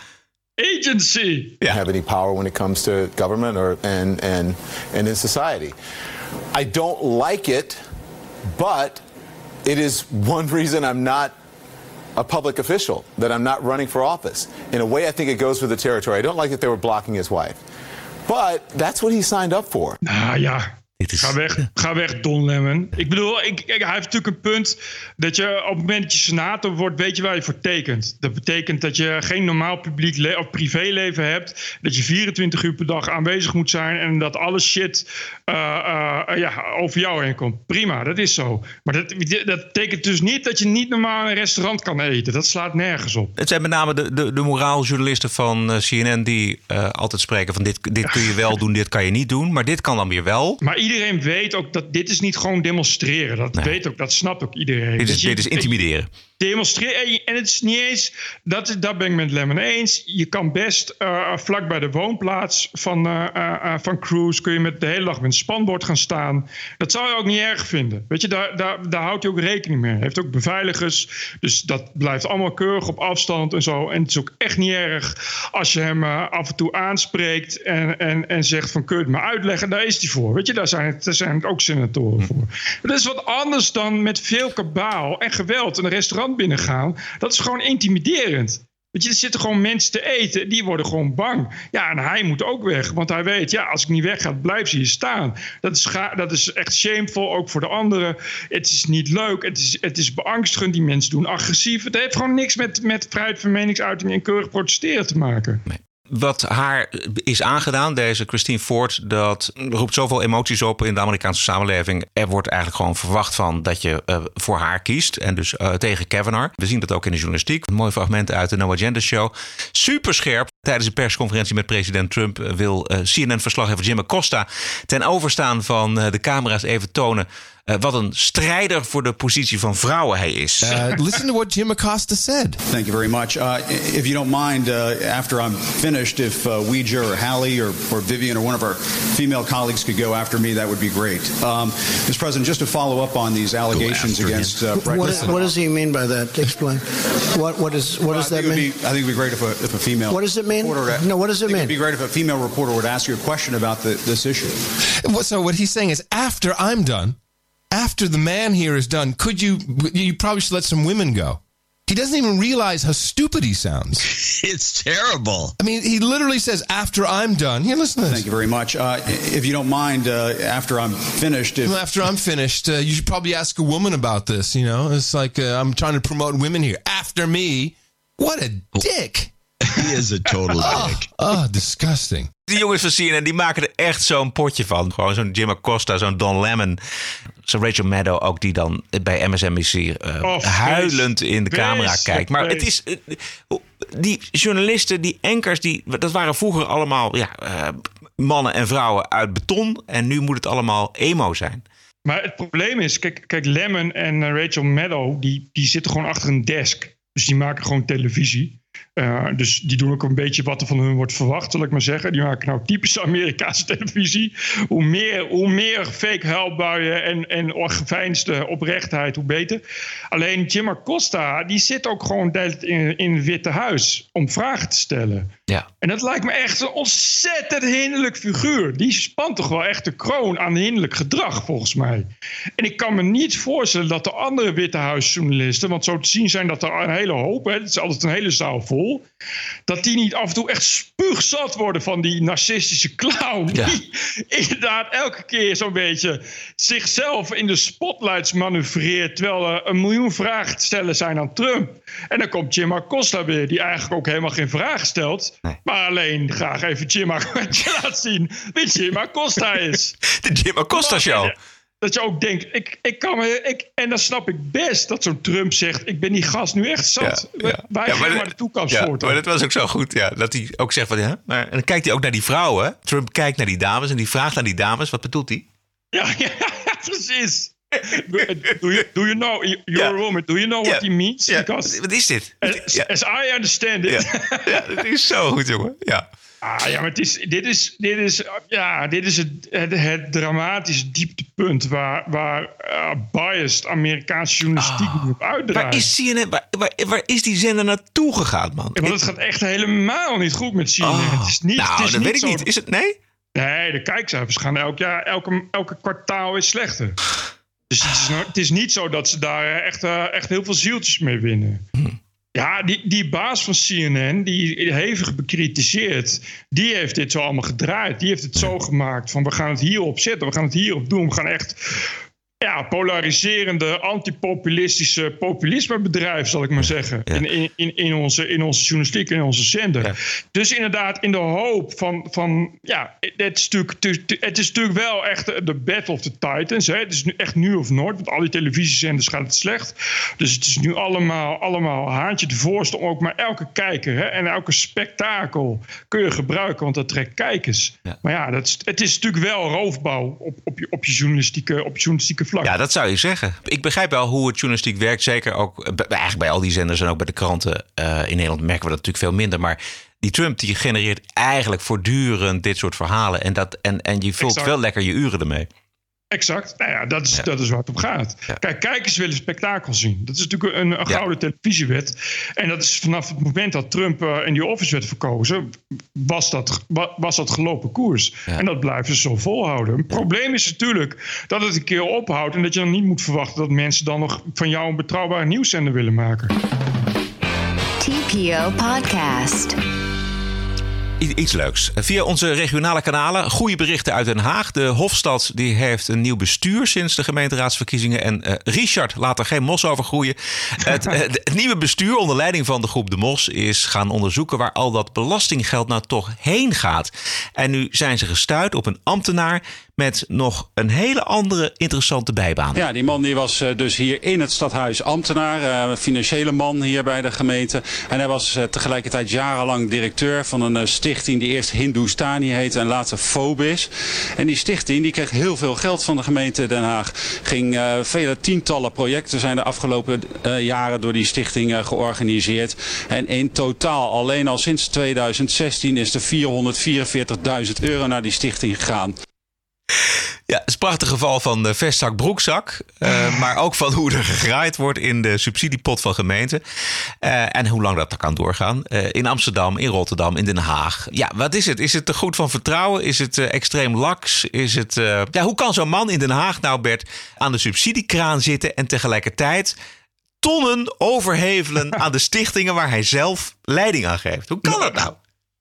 Agency. Have any power when it comes to government or and and and in society. I don't like it, but it is one reason I'm not a public official, that I'm not running for office. In a way, I think it goes with the territory. I don't like that they were blocking his wife. But that's what he signed up for. Ah, nou Ga weg, ga weg, Don Lemon. Ik bedoel, ik, ik- hij heeft natuurlijk een punt dat je op het moment dat je senator wordt, weet je waar je voor tekent. Dat betekent dat je geen normaal publiek of privéleven hebt. Dat je 24 uur per dag aanwezig moet zijn en dat alle shit eh, eh, ja, over jou heen komt. Prima, dat is zo. Maar dat, dat betekent dus niet dat je niet normaal in een restaurant kan eten. Dat slaat nergens op. Het zijn met name de, de, de moraaljournalisten van eh, CNN die altijd spreken van dit, dit kun je wel doen, dit kan je niet doen. Maar dit kan dan weer wel. Maar iedereen weet ook dat dit is niet gewoon demonstreren. Dat weet ook, dat snapt ook iedereen. Dit is, Dus je- dit is intimideren. Demonstreren. En het is niet eens, dat, dat ben ik met Lemon eens. Je kan best eh, vlak bij de woonplaats van, eh eh, van Cruise... kun je met de hele dag met een spanbord gaan staan. Dat zou je ook niet erg vinden. Weet je, daar, daar, daar houdt hij ook rekening mee. Hij heeft ook beveiligers. Dus dat blijft allemaal keurig op afstand en zo. En het is ook echt niet erg als je hem af en toe aanspreekt... en, en, en zegt van kun je het me uitleggen? Daar is hij voor. Weet je, daar zijn, daar zijn ook senatoren voor. Dat is wat anders dan met veel kabaal en geweld een restaurant binnengaan. Dat is gewoon intimiderend. Weet je, er zitten gewoon mensen te eten, die worden gewoon bang. Ja, en hij moet ook weg, want hij weet, ja, als ik niet weg ga, blijft ze hier staan. Dat is, dat is echt shameful, ook voor de anderen. Het is niet leuk, het is, het is beangstigend, die mensen doen agressief. Het heeft gewoon niks met, met vrijheid van meningsuiting en keurig protesteren te maken. Wat haar is aangedaan, deze Christine Ford, dat roept zoveel emoties op in de Amerikaanse samenleving. Er wordt eigenlijk gewoon verwacht van dat je eh, voor haar kiest en dus eh, tegen Kavanaugh. We zien dat ook in de journalistiek. Een mooi fragment uit de No Agenda Show. Super scherp. Tijdens een persconferentie met president Trump eh, wil eh, CNN-verslaggever Jim Acosta ten overstaan van de camera's even tonen eh, wat een strijder voor de positie van vrouwen hij is. Uh, listen to what Jim Acosta said. Thank you very much. Uh, if you don't mind, uh, after I'm finished, if uh, Ouija or Hallie or, or Vivian or one of our female colleagues could go after me, that would be great. Um, Mr. President, just to follow up on these allegations against uh, Brett What, what does he mean by that? Explain. What what is what Well, does that it mean? Be, I think it would be great if a, if a female. What does it mean? reporter- No, what does it I mean? It'd be great if a female reporter would ask you a question about the, this issue. So what he's saying is, after I'm done, after the man here is done, could you? You probably should let some women go. He doesn't even realize how stupid he sounds. it's terrible. I mean, he literally says, "After I'm done." Here, listen to this. Thank you very much. Uh, if you don't mind, uh, after I'm finished, if after I'm finished, uh, you should probably ask a woman about this. You know, it's like uh, I'm trying to promote women here. After me, what a dick! He is a total dick. Oh, disgusting. Die jongens van CNN die maken er echt zo'n potje van. Gewoon zo'n Jim Acosta, zo'n Don Lemon. Zo'n Rachel Maddow ook die dan bij MSNBC eh, Oh, huilend in de camera kijkt. Maar het is... vrees. eh, die journalisten, die anchors, die, dat waren vroeger allemaal ja, eh, mannen en vrouwen uit beton. En nu moet het allemaal emo zijn. Maar het probleem is, kijk, kijk Lemon en eh, Rachel Maddow, die, die zitten gewoon achter een desk. Dus die maken gewoon televisie. Eh, dus die doen ook een beetje wat er van hun wordt verwacht, zal ik maar zeggen. Die maken nou typische Amerikaanse televisie. Hoe meer, hoe meer fake huilbuien en, en geveinsde oprechtheid, hoe beter. Alleen Jim Acosta, die zit ook gewoon in, in het Witte Huis om vragen te stellen. Ja. En dat lijkt me echt een ontzettend hinderlijk figuur. Die spant toch wel echt de kroon aan hinderlijk gedrag, volgens mij. En ik kan me niet voorstellen dat de andere Witte Huisjournalisten... want zo te zien zijn dat er een hele hoop... Hè, het is altijd een hele zaal vol... dat die niet af en toe echt spuugzat worden van die narcistische clown... die inderdaad elke keer zo'n beetje zichzelf in de spotlights manoeuvreert... terwijl er een miljoen vragen te stellen zijn aan Trump. En dan komt Jim Acosta weer, die eigenlijk ook helemaal geen vragen stelt... Maar alleen graag even Jim Acosta laat zien wie Jim Acosta is. De Jim Acosta Show. Dat je ook denkt, ik, ik kan me, ik, en dan snap ik best dat zo'n Trump zegt: Ik ben die gast nu echt zat. Wij Ja, gaan maar de toekomst ja, voort. Maar dat was ook zo goed, ja. Dat hij ook zegt van, ja, maar, en dan kijkt hij ook naar die vrouwen. Trump kijkt naar die dames en die vraagt aan die dames, wat bedoelt hij? Ja, ja, precies. Do you, do you know, you're a woman, do you know what he means? Because, Wat is dit? as, as I understand it. Ja, dat is zo goed, jongen. Ja. Ah, ja, maar het is, dit is, dit is, ja, dit is het, het, het dramatische dieptepunt waar, waar eh, biased Amerikaanse journalistiek nu op uitdraait. Waar is CNN, waar, waar, waar is die zender naartoe gegaan, man? Ja, want het gaat echt helemaal niet goed met CNN. Oh, het is niet, nou, het is dat niet weet ik niet. Is het, nee? Nee, de kijkcijfers gaan elk jaar, elke, elke kwartaal is slechter. Dus het is, het is niet zo dat ze daar eh, echt, eh, echt heel veel zieltjes mee winnen. Ja, die, die baas van CNN, die hevig bekritiseerd, die heeft dit zo allemaal gedraaid. Die heeft het zo gemaakt van we gaan het hierop zetten, we gaan het hierop doen. We gaan echt ja, polariserende, antipopulistische populismebedrijf, zal ik maar zeggen. In, in, in, in, onze, in onze journalistiek, in onze zender. Dus inderdaad, in de hoop van, van ja, het is, natuurlijk, het is natuurlijk wel echt de battle of the titans. Hè. Het is nu echt nu of nooit, want al die televisiezenders gaat het slecht. Dus het is nu allemaal, allemaal haantje de voorste om ook maar elke kijker hè, en elke spektakel kun je gebruiken, want dat trekt kijkers. Maar ja, dat is, het is natuurlijk wel roofbouw op, op, je, op, je journalistieke, op je journalistieke vlak. Ja, dat zou je zeggen. Ik begrijp wel hoe het journalistiek werkt. Zeker ook eh, eigenlijk bij al die zenders en ook bij de kranten. eh, in Nederland merken we dat natuurlijk veel minder. Maar die Trump die genereert eigenlijk voortdurend dit soort verhalen. En, dat, en, en je vult Exact. wel lekker je uren ermee. Exact. Nou ja, dat is, dat is waar het om gaat. Kijk, kijkers willen spektakel zien. Dat is natuurlijk een, een gouden televisiewet. En dat is vanaf het moment dat Trump eh, in die office werd verkozen, was dat, wa- was dat gelopen koers. En dat blijven ze zo volhouden. Het probleem is natuurlijk dat het een keer ophoudt en dat je dan niet moet verwachten dat mensen dan nog van jou een betrouwbare nieuwszender willen maken. TPO Podcast. Iets leuks. Via onze regionale kanalen. Goede berichten uit Den Haag. De Hofstad die heeft een nieuw bestuur sinds de gemeenteraadsverkiezingen. En eh, Richard laat er geen mos over groeien. Het, eh, het nieuwe bestuur onder leiding van de groep De Mos is gaan onderzoeken waar al dat belastinggeld nou toch heen gaat. En nu zijn ze gestuurd op een ambtenaar met nog een hele andere interessante bijbaan. Ja, die man die was eh, dus hier in het stadhuis ambtenaar, eh, financiële man hier bij de gemeente. En hij was eh, tegelijkertijd jarenlang directeur van een stichting die eerst Hindustani heette en later Phobis. En die stichting die kreeg heel veel geld van de gemeente Den Haag. Ging vele tientallen projecten zijn de afgelopen jaren door die stichting georganiseerd. En in totaal alleen al sinds 2016 is er 444.000 euro naar die stichting gegaan. Ja, het is een prachtig geval van de vestzak broekzak. eh, maar ook van hoe er gegraaid wordt in de subsidiepot van gemeenten. Eh, en hoe lang dat er kan doorgaan. Eh, in Amsterdam, in Rotterdam, in Den Haag. Ja, wat is het? Is het te goed van vertrouwen? Is het extreem laks? Is het, ja, hoe kan zo'n man in Den Haag nou, Bert, aan de subsidiekraan zitten en tegelijkertijd tonnen overhevelen aan de stichtingen waar hij zelf leiding aan geeft? Hoe kan dat nou?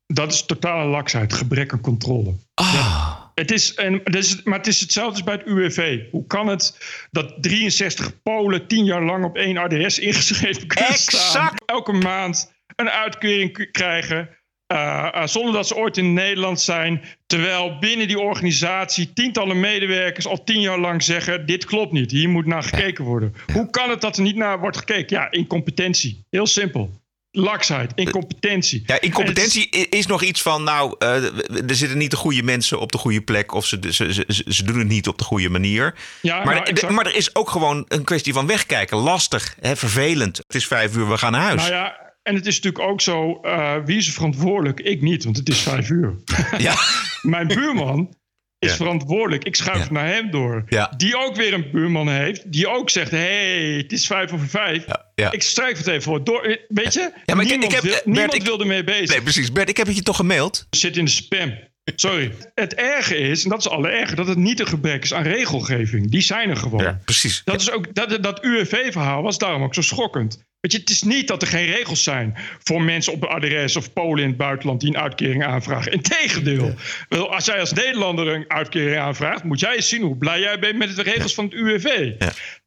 Dat is totale laksheid, gebrek aan controle. Ja. Het is, en, is, maar het is hetzelfde als bij het UWV. Hoe kan het dat 63 Polen tien jaar lang op één adres ingeschreven kunnen staan? Elke maand een uitkering krijgen. eh, eh, zonder dat ze ooit in Nederland zijn. Terwijl binnen die organisatie tientallen medewerkers al tien jaar lang zeggen: Dit klopt niet, hier moet naar gekeken worden. Hoe kan het dat er niet naar wordt gekeken? Ja, incompetentie. Heel simpel. Laksheid, incompetentie. Ja, incompetentie i- is nog iets van, nou, eh, er zitten niet de goede mensen op de goede plek of ze, ze, ze, ze- doen het niet op de goede manier. Ja, maar, nou, de- maar er is ook gewoon een kwestie van wegkijken. Lastig, hè, vervelend. Het is vijf uur, we gaan naar huis. Nou ja, en het is natuurlijk ook zo, eh, wie is er verantwoordelijk? Ik niet, want het is vijf uur. Ja. Mijn buurman is Ja. verantwoordelijk. Ik schuif naar hem door. Ja. Die ook weer een buurman heeft. Die ook zegt, hey, het is vijf over vijf. ja. Ik strijf het even voor. Door, eh, weet je? Ja, maar niemand ik heb- wil, Bert, niemand ik- wil ermee bezig. Nee, precies. Bert, ik heb het je toch gemaild? Zit in de spam. Sorry. Het erge is, en dat is alle erger, dat het niet een gebrek is aan regelgeving. Die zijn er gewoon. Ja, precies. Dat, is ook, dat, dat UWV-verhaal was daarom ook zo schokkend. Weet je, het is niet dat er geen regels zijn voor mensen op een adres of Polen in het buitenland die een uitkering aanvragen. Integendeel. Wel, Als jij als Nederlander een uitkering aanvraagt, moet jij eens zien hoe blij jij bent met de regels van het UWV.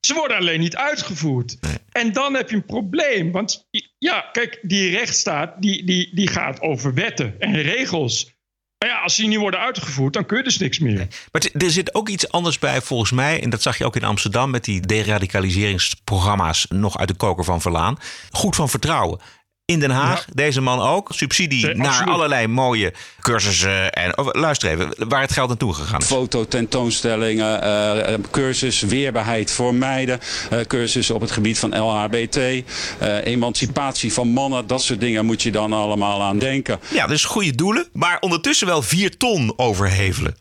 Ze worden alleen niet uitgevoerd. En dan heb je een probleem. Want ja, kijk, die rechtsstaat die, die, die gaat over wetten en regels. Maar ja, als die niet worden uitgevoerd, dan kun je dus niks meer. Maar er zit ook iets anders bij volgens mij. En dat zag je ook in Amsterdam met die deradicaliseringsprogramma's nog uit de koker van Verlaan. Goed van vertrouwen. In Den Haag, deze man ook. Subsidie Zee- naar absoluut. allerlei mooie cursussen. En, oh, luister even, waar het geld naartoe gegaan is. Fototentoonstellingen, eh, eh, cursus weerbaarheid voor meiden, eh, cursussen op het gebied van LHBT, eh, emancipatie van mannen, dat soort dingen moet je dan allemaal aan denken. Ja, dus goede doelen. Maar ondertussen wel vier ton overhevelen.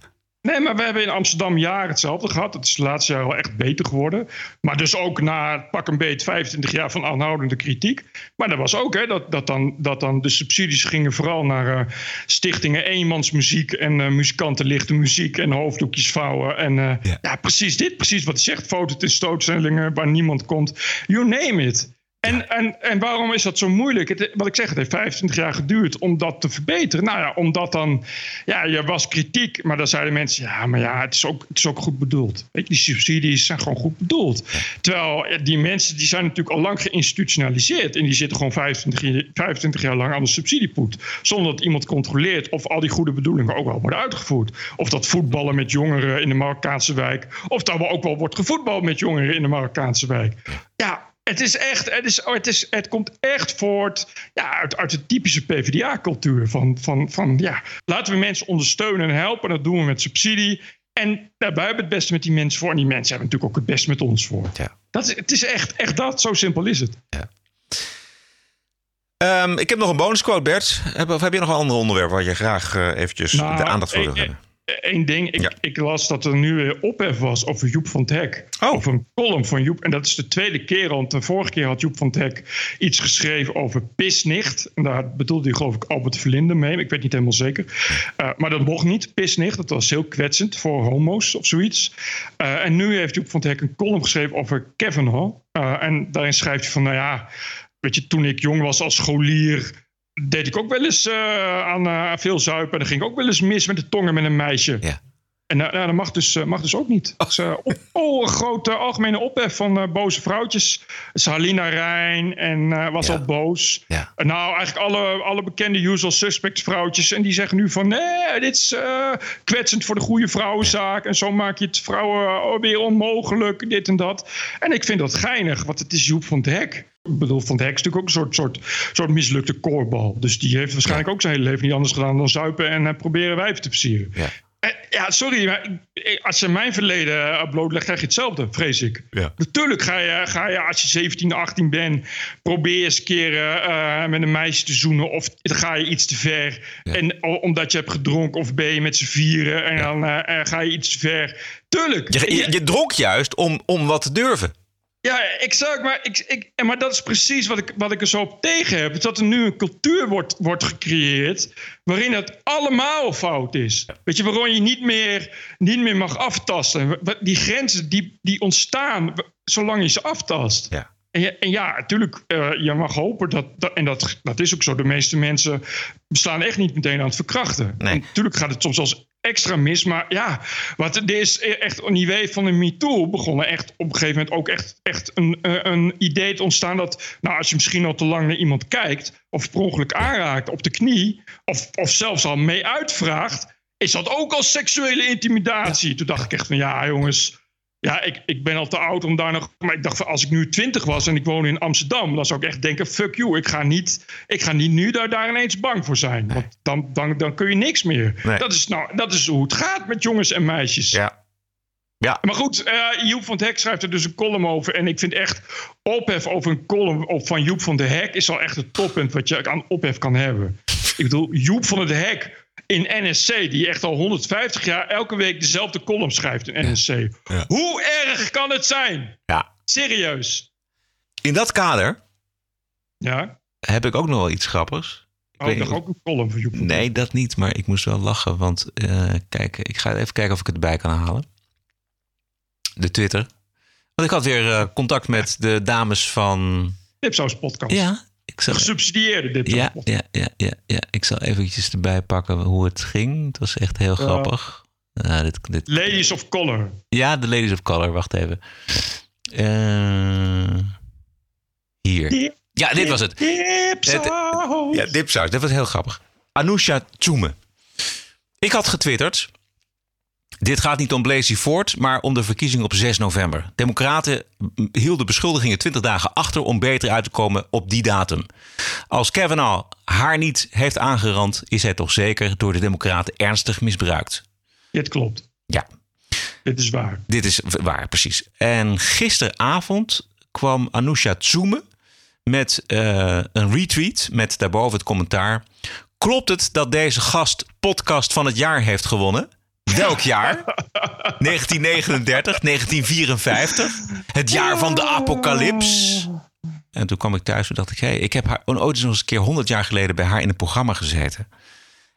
Nee, maar we hebben in Amsterdam jaren hetzelfde gehad. Het is de laatste jaar wel echt beter geworden. Maar dus ook na pak een beet 25 jaar van aanhoudende kritiek. Maar dat was ook hè, dat, dat, dan, dat dan de subsidies gingen vooral naar eh, stichtingen eenmansmuziek en eh, muzikanten lichte muziek en hoofddoekjes vouwen. En eh, ja. precies dit, precies wat hij zegt. Fototentoonstellingen waar niemand komt. You name it. En, en, en waarom is dat zo moeilijk? Het, wat ik zeg, het heeft 25 jaar geduurd om dat te verbeteren. Nou ja, omdat dan... Ja, er was kritiek, maar dan zeiden mensen... Ja, maar ja, het is ook, het is ook goed bedoeld. Weet je, die subsidies zijn gewoon goed bedoeld. Terwijl ja, die mensen die zijn natuurlijk al lang geïnstitutionaliseerd. En die zitten gewoon 25, jaar- 25 jaar lang aan de subsidiepoet. Zonder dat iemand controleert of al die goede bedoelingen ook wel worden uitgevoerd. Of dat voetballen met jongeren in de Marokkaanse wijk... of dat er ook wel wordt gevoetbald met jongeren in de Marokkaanse wijk. Ja, het is echt, het, is, het, is, het komt echt voort ja, uit, uit de typische PvdA-cultuur. Van, van, van ja, laten we mensen ondersteunen en helpen. Dat doen we met subsidie. En daar wij hebben het beste met die mensen voor. En die mensen hebben natuurlijk ook het beste met ons voor. Dat is, het is echt, echt dat, zo simpel is het. Ehm, ik heb nog een bonusquote, Bert. Heb, of heb je nog een ander onderwerp waar je graag eh, eventjes Nou, de aandacht voor wil eh, hebben? Eén ding, ik, ik las dat er nu weer ophef was over Joep van het Hek. Over een column van Joep. En dat is de tweede keer, want de vorige keer had Joep van het Hek iets geschreven over pisnicht. En daar bedoelde hij geloof ik Albert Verlinde mee. Ik weet niet helemaal zeker. Eh, maar dat mocht niet, pisnicht. Dat was heel kwetsend voor homo's of zoiets. Eh, en nu heeft Joep van het Hek een column geschreven over Kavanaugh. Eh, en daarin schrijft hij van, nou ja... Weet je, toen ik jong was als scholier deed ik ook wel eens eh, aan eh, veel zuipen. En dan ging ik ook wel eens mis met de tongen met een meisje. En nou, nou, dat mag dus, eh, mag dus ook niet. Eh, op, oh, een grote algemene ophef van boze vrouwtjes. Salina Rijn en eh, was al boos. Nou, eigenlijk alle, alle bekende usual suspects vrouwtjes. En die zeggen nu van... nee, dit is kwetsend voor de goede vrouwenzaak. En zo maak je het vrouwen weer onmogelijk. Dit en dat. En ik vind dat geinig, want het is Joep van het Hek. Ik bedoel, Van Hek is natuurlijk ook een soort, soort, soort mislukte koorbal. Dus die heeft waarschijnlijk ook zijn hele leven niet anders gedaan... dan zuipen en proberen wijven te versieren. Eh, Ja, sorry, maar als je mijn verleden eh, blootlegt, krijg je hetzelfde, vrees ik. Natuurlijk ga je, ga je als je 17, 18 bent, probeer eens een keer eh, eh, met een meisje te zoenen. Of ga je iets te ver. En omdat je hebt gedronken, of ben je met z'n vieren en dan eh, eh, ga je iets te ver. Tuurlijk. Je, je, je dronk juist om, om wat te durven. Ja, exact. Maar, ik, ik, maar dat is precies wat ik, wat ik er zo op tegen heb. Dat er nu een cultuur wordt, wordt gecreëerd. waarin het allemaal fout is. Weet je, waarom je niet meer, niet meer mag aftasten. Die grenzen die, die ontstaan zolang je ze aftast. En, ja, en ja, natuurlijk, eh, je mag hopen dat, dat. En dat, dat is ook zo. De meeste mensen beslaan echt niet meteen aan het verkrachten. En natuurlijk gaat het soms als extra mis. Maar ja, wat, er is echt een idee van een MeToo begonnen. Echt op een gegeven moment ook echt, echt een, een idee te ontstaan dat. Nou, als je misschien al te lang naar iemand kijkt. of per ongeluk aanraakt op de knie. of, of zelfs al mee uitvraagt. is dat ook al seksuele intimidatie. Toen dacht ik echt van ja, jongens. Ja, ik, ik ben al te oud om daar nog. Maar ik dacht, van, als ik nu 20 was en ik woon in Amsterdam, dan zou ik echt denken: fuck you, ik ga niet, ik ga niet nu daar, daar ineens bang voor zijn. Want dan, dan, dan kun je niks meer. Nee. Dat, is nou, dat is hoe het gaat met jongens en meisjes. Ja. Ja. Maar goed, eh, Joep van het Hek schrijft er dus een column over. En ik vind echt ophef over een column op van Joep van de Hek... is al echt het toppunt wat je aan ophef kan hebben. Ik bedoel, Joep van het Hek in NSC... die echt al 150 jaar elke week dezelfde column schrijft in NSC. Hoe erg kan het zijn? Ja. Serieus. In dat kader Ja? heb ik ook nog wel iets grappigs. Ik Oh, niet- ook een column van Joep Nee, dat niet. Maar ik moest wel lachen. Want eh, kijk, ik ga even kijken of ik het erbij kan halen. De Twitter. Want ik had weer eh, contact met de dames van... Dipsaus podcast. Ja, ik zal... Gesubsidieerde Dipsaus Ja, ja, ja, ja, ja. Ik zal eventjes erbij pakken hoe het ging. Het was echt heel grappig. Nou, dit, dit, Ladies of Color. ja, de Ladies of Color. Wacht even. Eh, hier. Ja, dit was het. Dipsaus. Ja, dipsaus. Dat was heel grappig. Anousha Tjoeme. Ik had getwitterd. Dit gaat niet om Blasey Ford, maar om de verkiezingen op 6 november. Democraten hielden beschuldigingen 20 dagen achter om beter uit te komen op die datum. Als Kavanaugh haar niet heeft aangerand, is hij toch zeker door de Democraten ernstig misbruikt. Dit klopt. Ja. Dit is waar. Dit is waar, precies. En gisteravond kwam Anousha Tsoeme met eh, een retweet met daarboven het commentaar. Klopt het dat deze gast podcast van het jaar heeft gewonnen? Welk jaar? 1939, 1954. Het jaar van de apocalyps. En toen kwam ik thuis en dacht ik... Hey, ik heb haar ooit eens een keer 100 jaar geleden bij haar in een programma gezeten.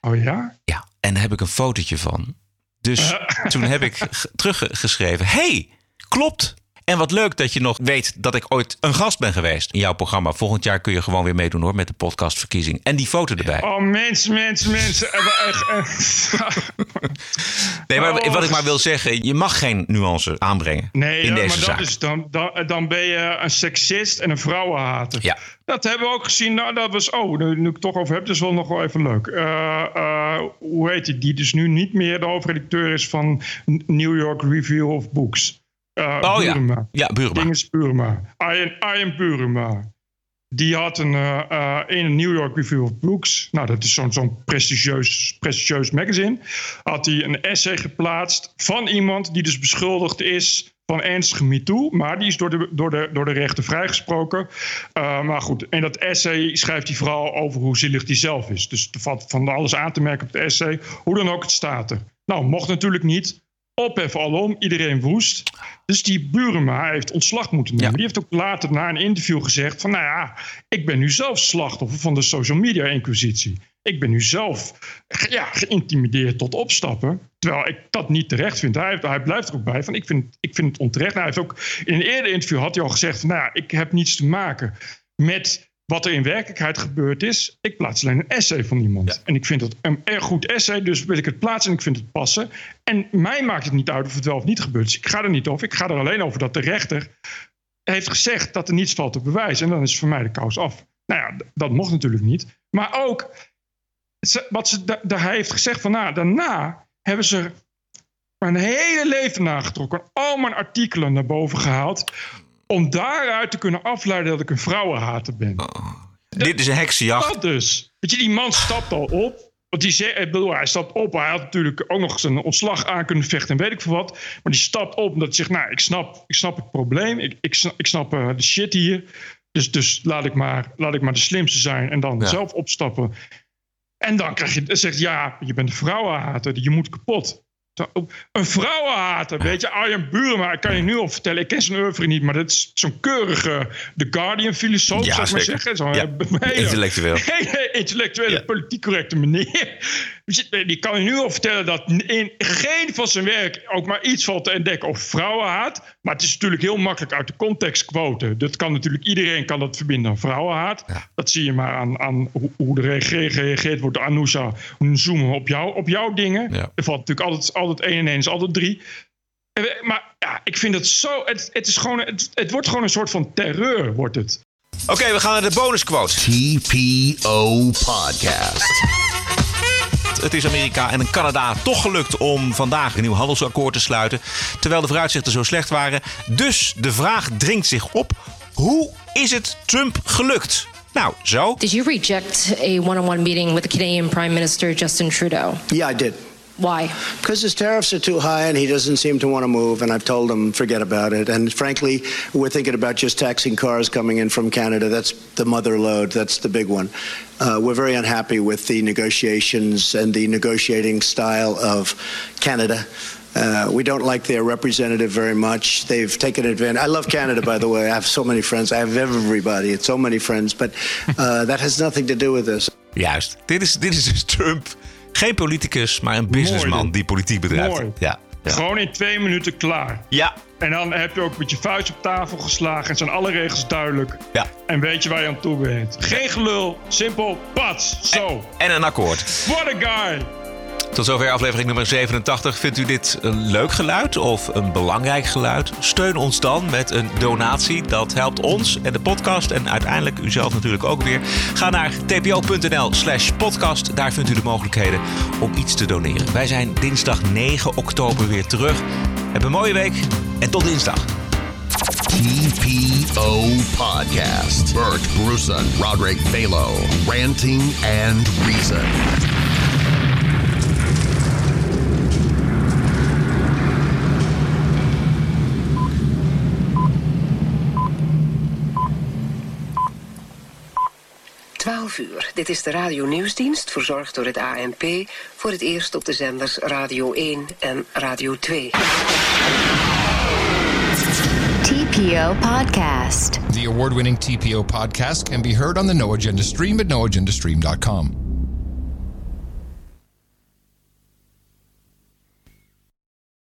Oh ja? Ja, en daar heb ik een fotootje van. Dus toen heb ik teruggeschreven: hey, klopt. En wat leuk dat je nog weet dat ik ooit een gast ben geweest in jouw programma. Volgend jaar kun je gewoon weer meedoen hoor met de podcastverkiezing. En die foto erbij. Oh, mensen, mensen, mensen. Eh, echt, eh, Nee, maar Oh. wat ik maar wil zeggen, je mag geen nuance aanbrengen Nee, in ja, deze maar zaak. dat is dan, dan, dan ben je een seksist en een vrouwenhater. Ja. Dat hebben we ook gezien. Nou, dat was, oh, nu, nu ik het toch over heb, dat is wel nog wel even leuk. Eh, eh, hoe heet die? Die dus nu niet meer de hoofdredacteur is van New York Review of Books. Eh, Oh ja. Ja, Buruma. Dinges Buruma. Arjen, Arjen Buruma. Die had een, eh, eh, in een New York Review of Books, nou dat is zo'n zo'n prestigieus, prestigieus magazine, had hij een essay geplaatst van iemand die dus beschuldigd is van ernstige MeToo, maar die is door de, door de, door de rechter vrijgesproken. Eh, maar goed, in dat essay schrijft hij vooral over hoe zielig hij zelf is. Dus er valt van alles aan te merken op het essay. Hoe dan ook, het staat er. Nou, mocht natuurlijk niet. Ophef alom, iedereen woest. Dus die Burema heeft ontslag moeten nemen. Die heeft ook later na een interview gezegd van... nou ja, ik ben nu zelf slachtoffer van de social media inquisitie. Ik ben nu zelf ja, geïntimideerd tot opstappen. Terwijl ik dat niet terecht vind. Hij, hij blijft er ook bij van ik vind, ik vind het onterecht. Nou, hij heeft ook in een eerder interview had hij al gezegd van... nou ja, ik heb niets te maken met wat er in werkelijkheid gebeurd is. Ik plaats alleen een essay van iemand. En ik vind het een erg goed essay, dus wil ik het plaatsen en ik vind het passen. En mij maakt het niet uit of het wel of niet gebeurt. Dus ik ga er niet over. Ik ga er alleen over dat de rechter heeft gezegd dat er niets valt te bewijzen. En dan is voor mij de kous af. Nou ja, dat mocht natuurlijk niet. Maar ook, wat ze, hij heeft gezegd van nou, daarna hebben ze mijn hele leven nagetrokken. Al mijn artikelen naar boven gehaald. Om daaruit te kunnen afleiden dat ik een vrouwenhater ben. Dit is een heksenjacht. Dat dus. Weet je, die man stapt al op. Want die zegt, ik bedoel, hij stapt op. Hij had natuurlijk ook nog zijn ontslag aan kunnen vechten en weet ik veel wat. Maar die stapt op omdat hij zegt, nou, ik snap, ik snap het probleem. Ik, ik snap, ik snap eh, de shit hier. Dus, dus laat, ik maar, laat ik maar de slimste zijn en dan Ja. zelf opstappen. En dan krijg je, zegt ja, je bent een vrouwenhater, je moet kapot. Zo, Een vrouwenhater, weet je, Arjen Burema, ik kan je nu al vertellen, ik ken zijn oeuvre niet, maar dat is zo'n keurige The Guardian-filosoof, Ja, zou ik maar zeggen. Zo'n Ja, hele- intellectueel. hele intellectuele, politiek correcte meneer. Die kan je nu al vertellen dat in geen van zijn werk ook maar iets valt te ontdekken over vrouwenhaat. Maar het is natuurlijk heel makkelijk uit de context quoten. Dat kan natuurlijk iedereen kan dat verbinden aan vrouwenhaat. Dat zie je maar aan, aan hoe, er gereageerd wordt door Anousa. Zoomen op, jou, op jouw dingen. Er valt natuurlijk altijd, altijd één en één is altijd drie. Maar ja, ik vind het zo. Het, het, is gewoon, het, het wordt gewoon een soort van terreur, wordt het. Oké, we gaan naar de bonusquote. TPO Podcast. Het is Amerika en Canada toch gelukt om vandaag een nieuw handelsakkoord te sluiten. Terwijl de vooruitzichten zo slecht waren. Dus de vraag dringt zich op: hoe is het Trump gelukt? Nou, zo. Did you reject a one on one meeting with the Canadian Prime Minister Justin Trudeau? Yeah, I did. Why? Because his tariffs are too high and he doesn't seem to want to move. And I've told him, forget about it. And frankly, we're thinking about just taxing cars coming in from Canada. That's the mother load, that's the big one. Uh, we're very unhappy with the negotiations and the negotiating style of Canada. Uh, we don't like their representative very much. They've taken advantage. I love Canada, by the way. I have so many friends. I have everybody. It's so many friends. But uh, that has nothing to do with this. Juist. Dit is, dit is dus Trump. Geen politicus, maar een businessman die politiek bedrijft. Mooi. Ja. ja. Gewoon in twee minuten klaar. Ja. En dan heb je ook met je vuist op tafel geslagen en zijn alle regels duidelijk. Ja. En weet je waar je aan toe bent. Geen gelul, simpel, pats, zo. En een akkoord. What a guy! Tot zover aflevering nummer 87. Vindt u dit een leuk geluid of een belangrijk geluid? Steun ons dan met een donatie. Dat helpt ons en de podcast en uiteindelijk u zelf natuurlijk ook weer. Ga naar tpo.nl slash podcast. Daar vindt u de mogelijkheden om iets te doneren. Wij zijn dinsdag 9 oktober weer terug. Heb een mooie week en tot dinsdag. TPO Podcast. Bert Bruson, Roderick Balo, ranting and reason. Twaalf uur. Dit is de Radio Nieuwsdienst, verzorgd door het ANP. Voor het eerst op de zenders Radio 1 en Radio 2. TPO Podcast. The award winning TPO podcast can be heard on the No Agenda stream at noagendastream.com.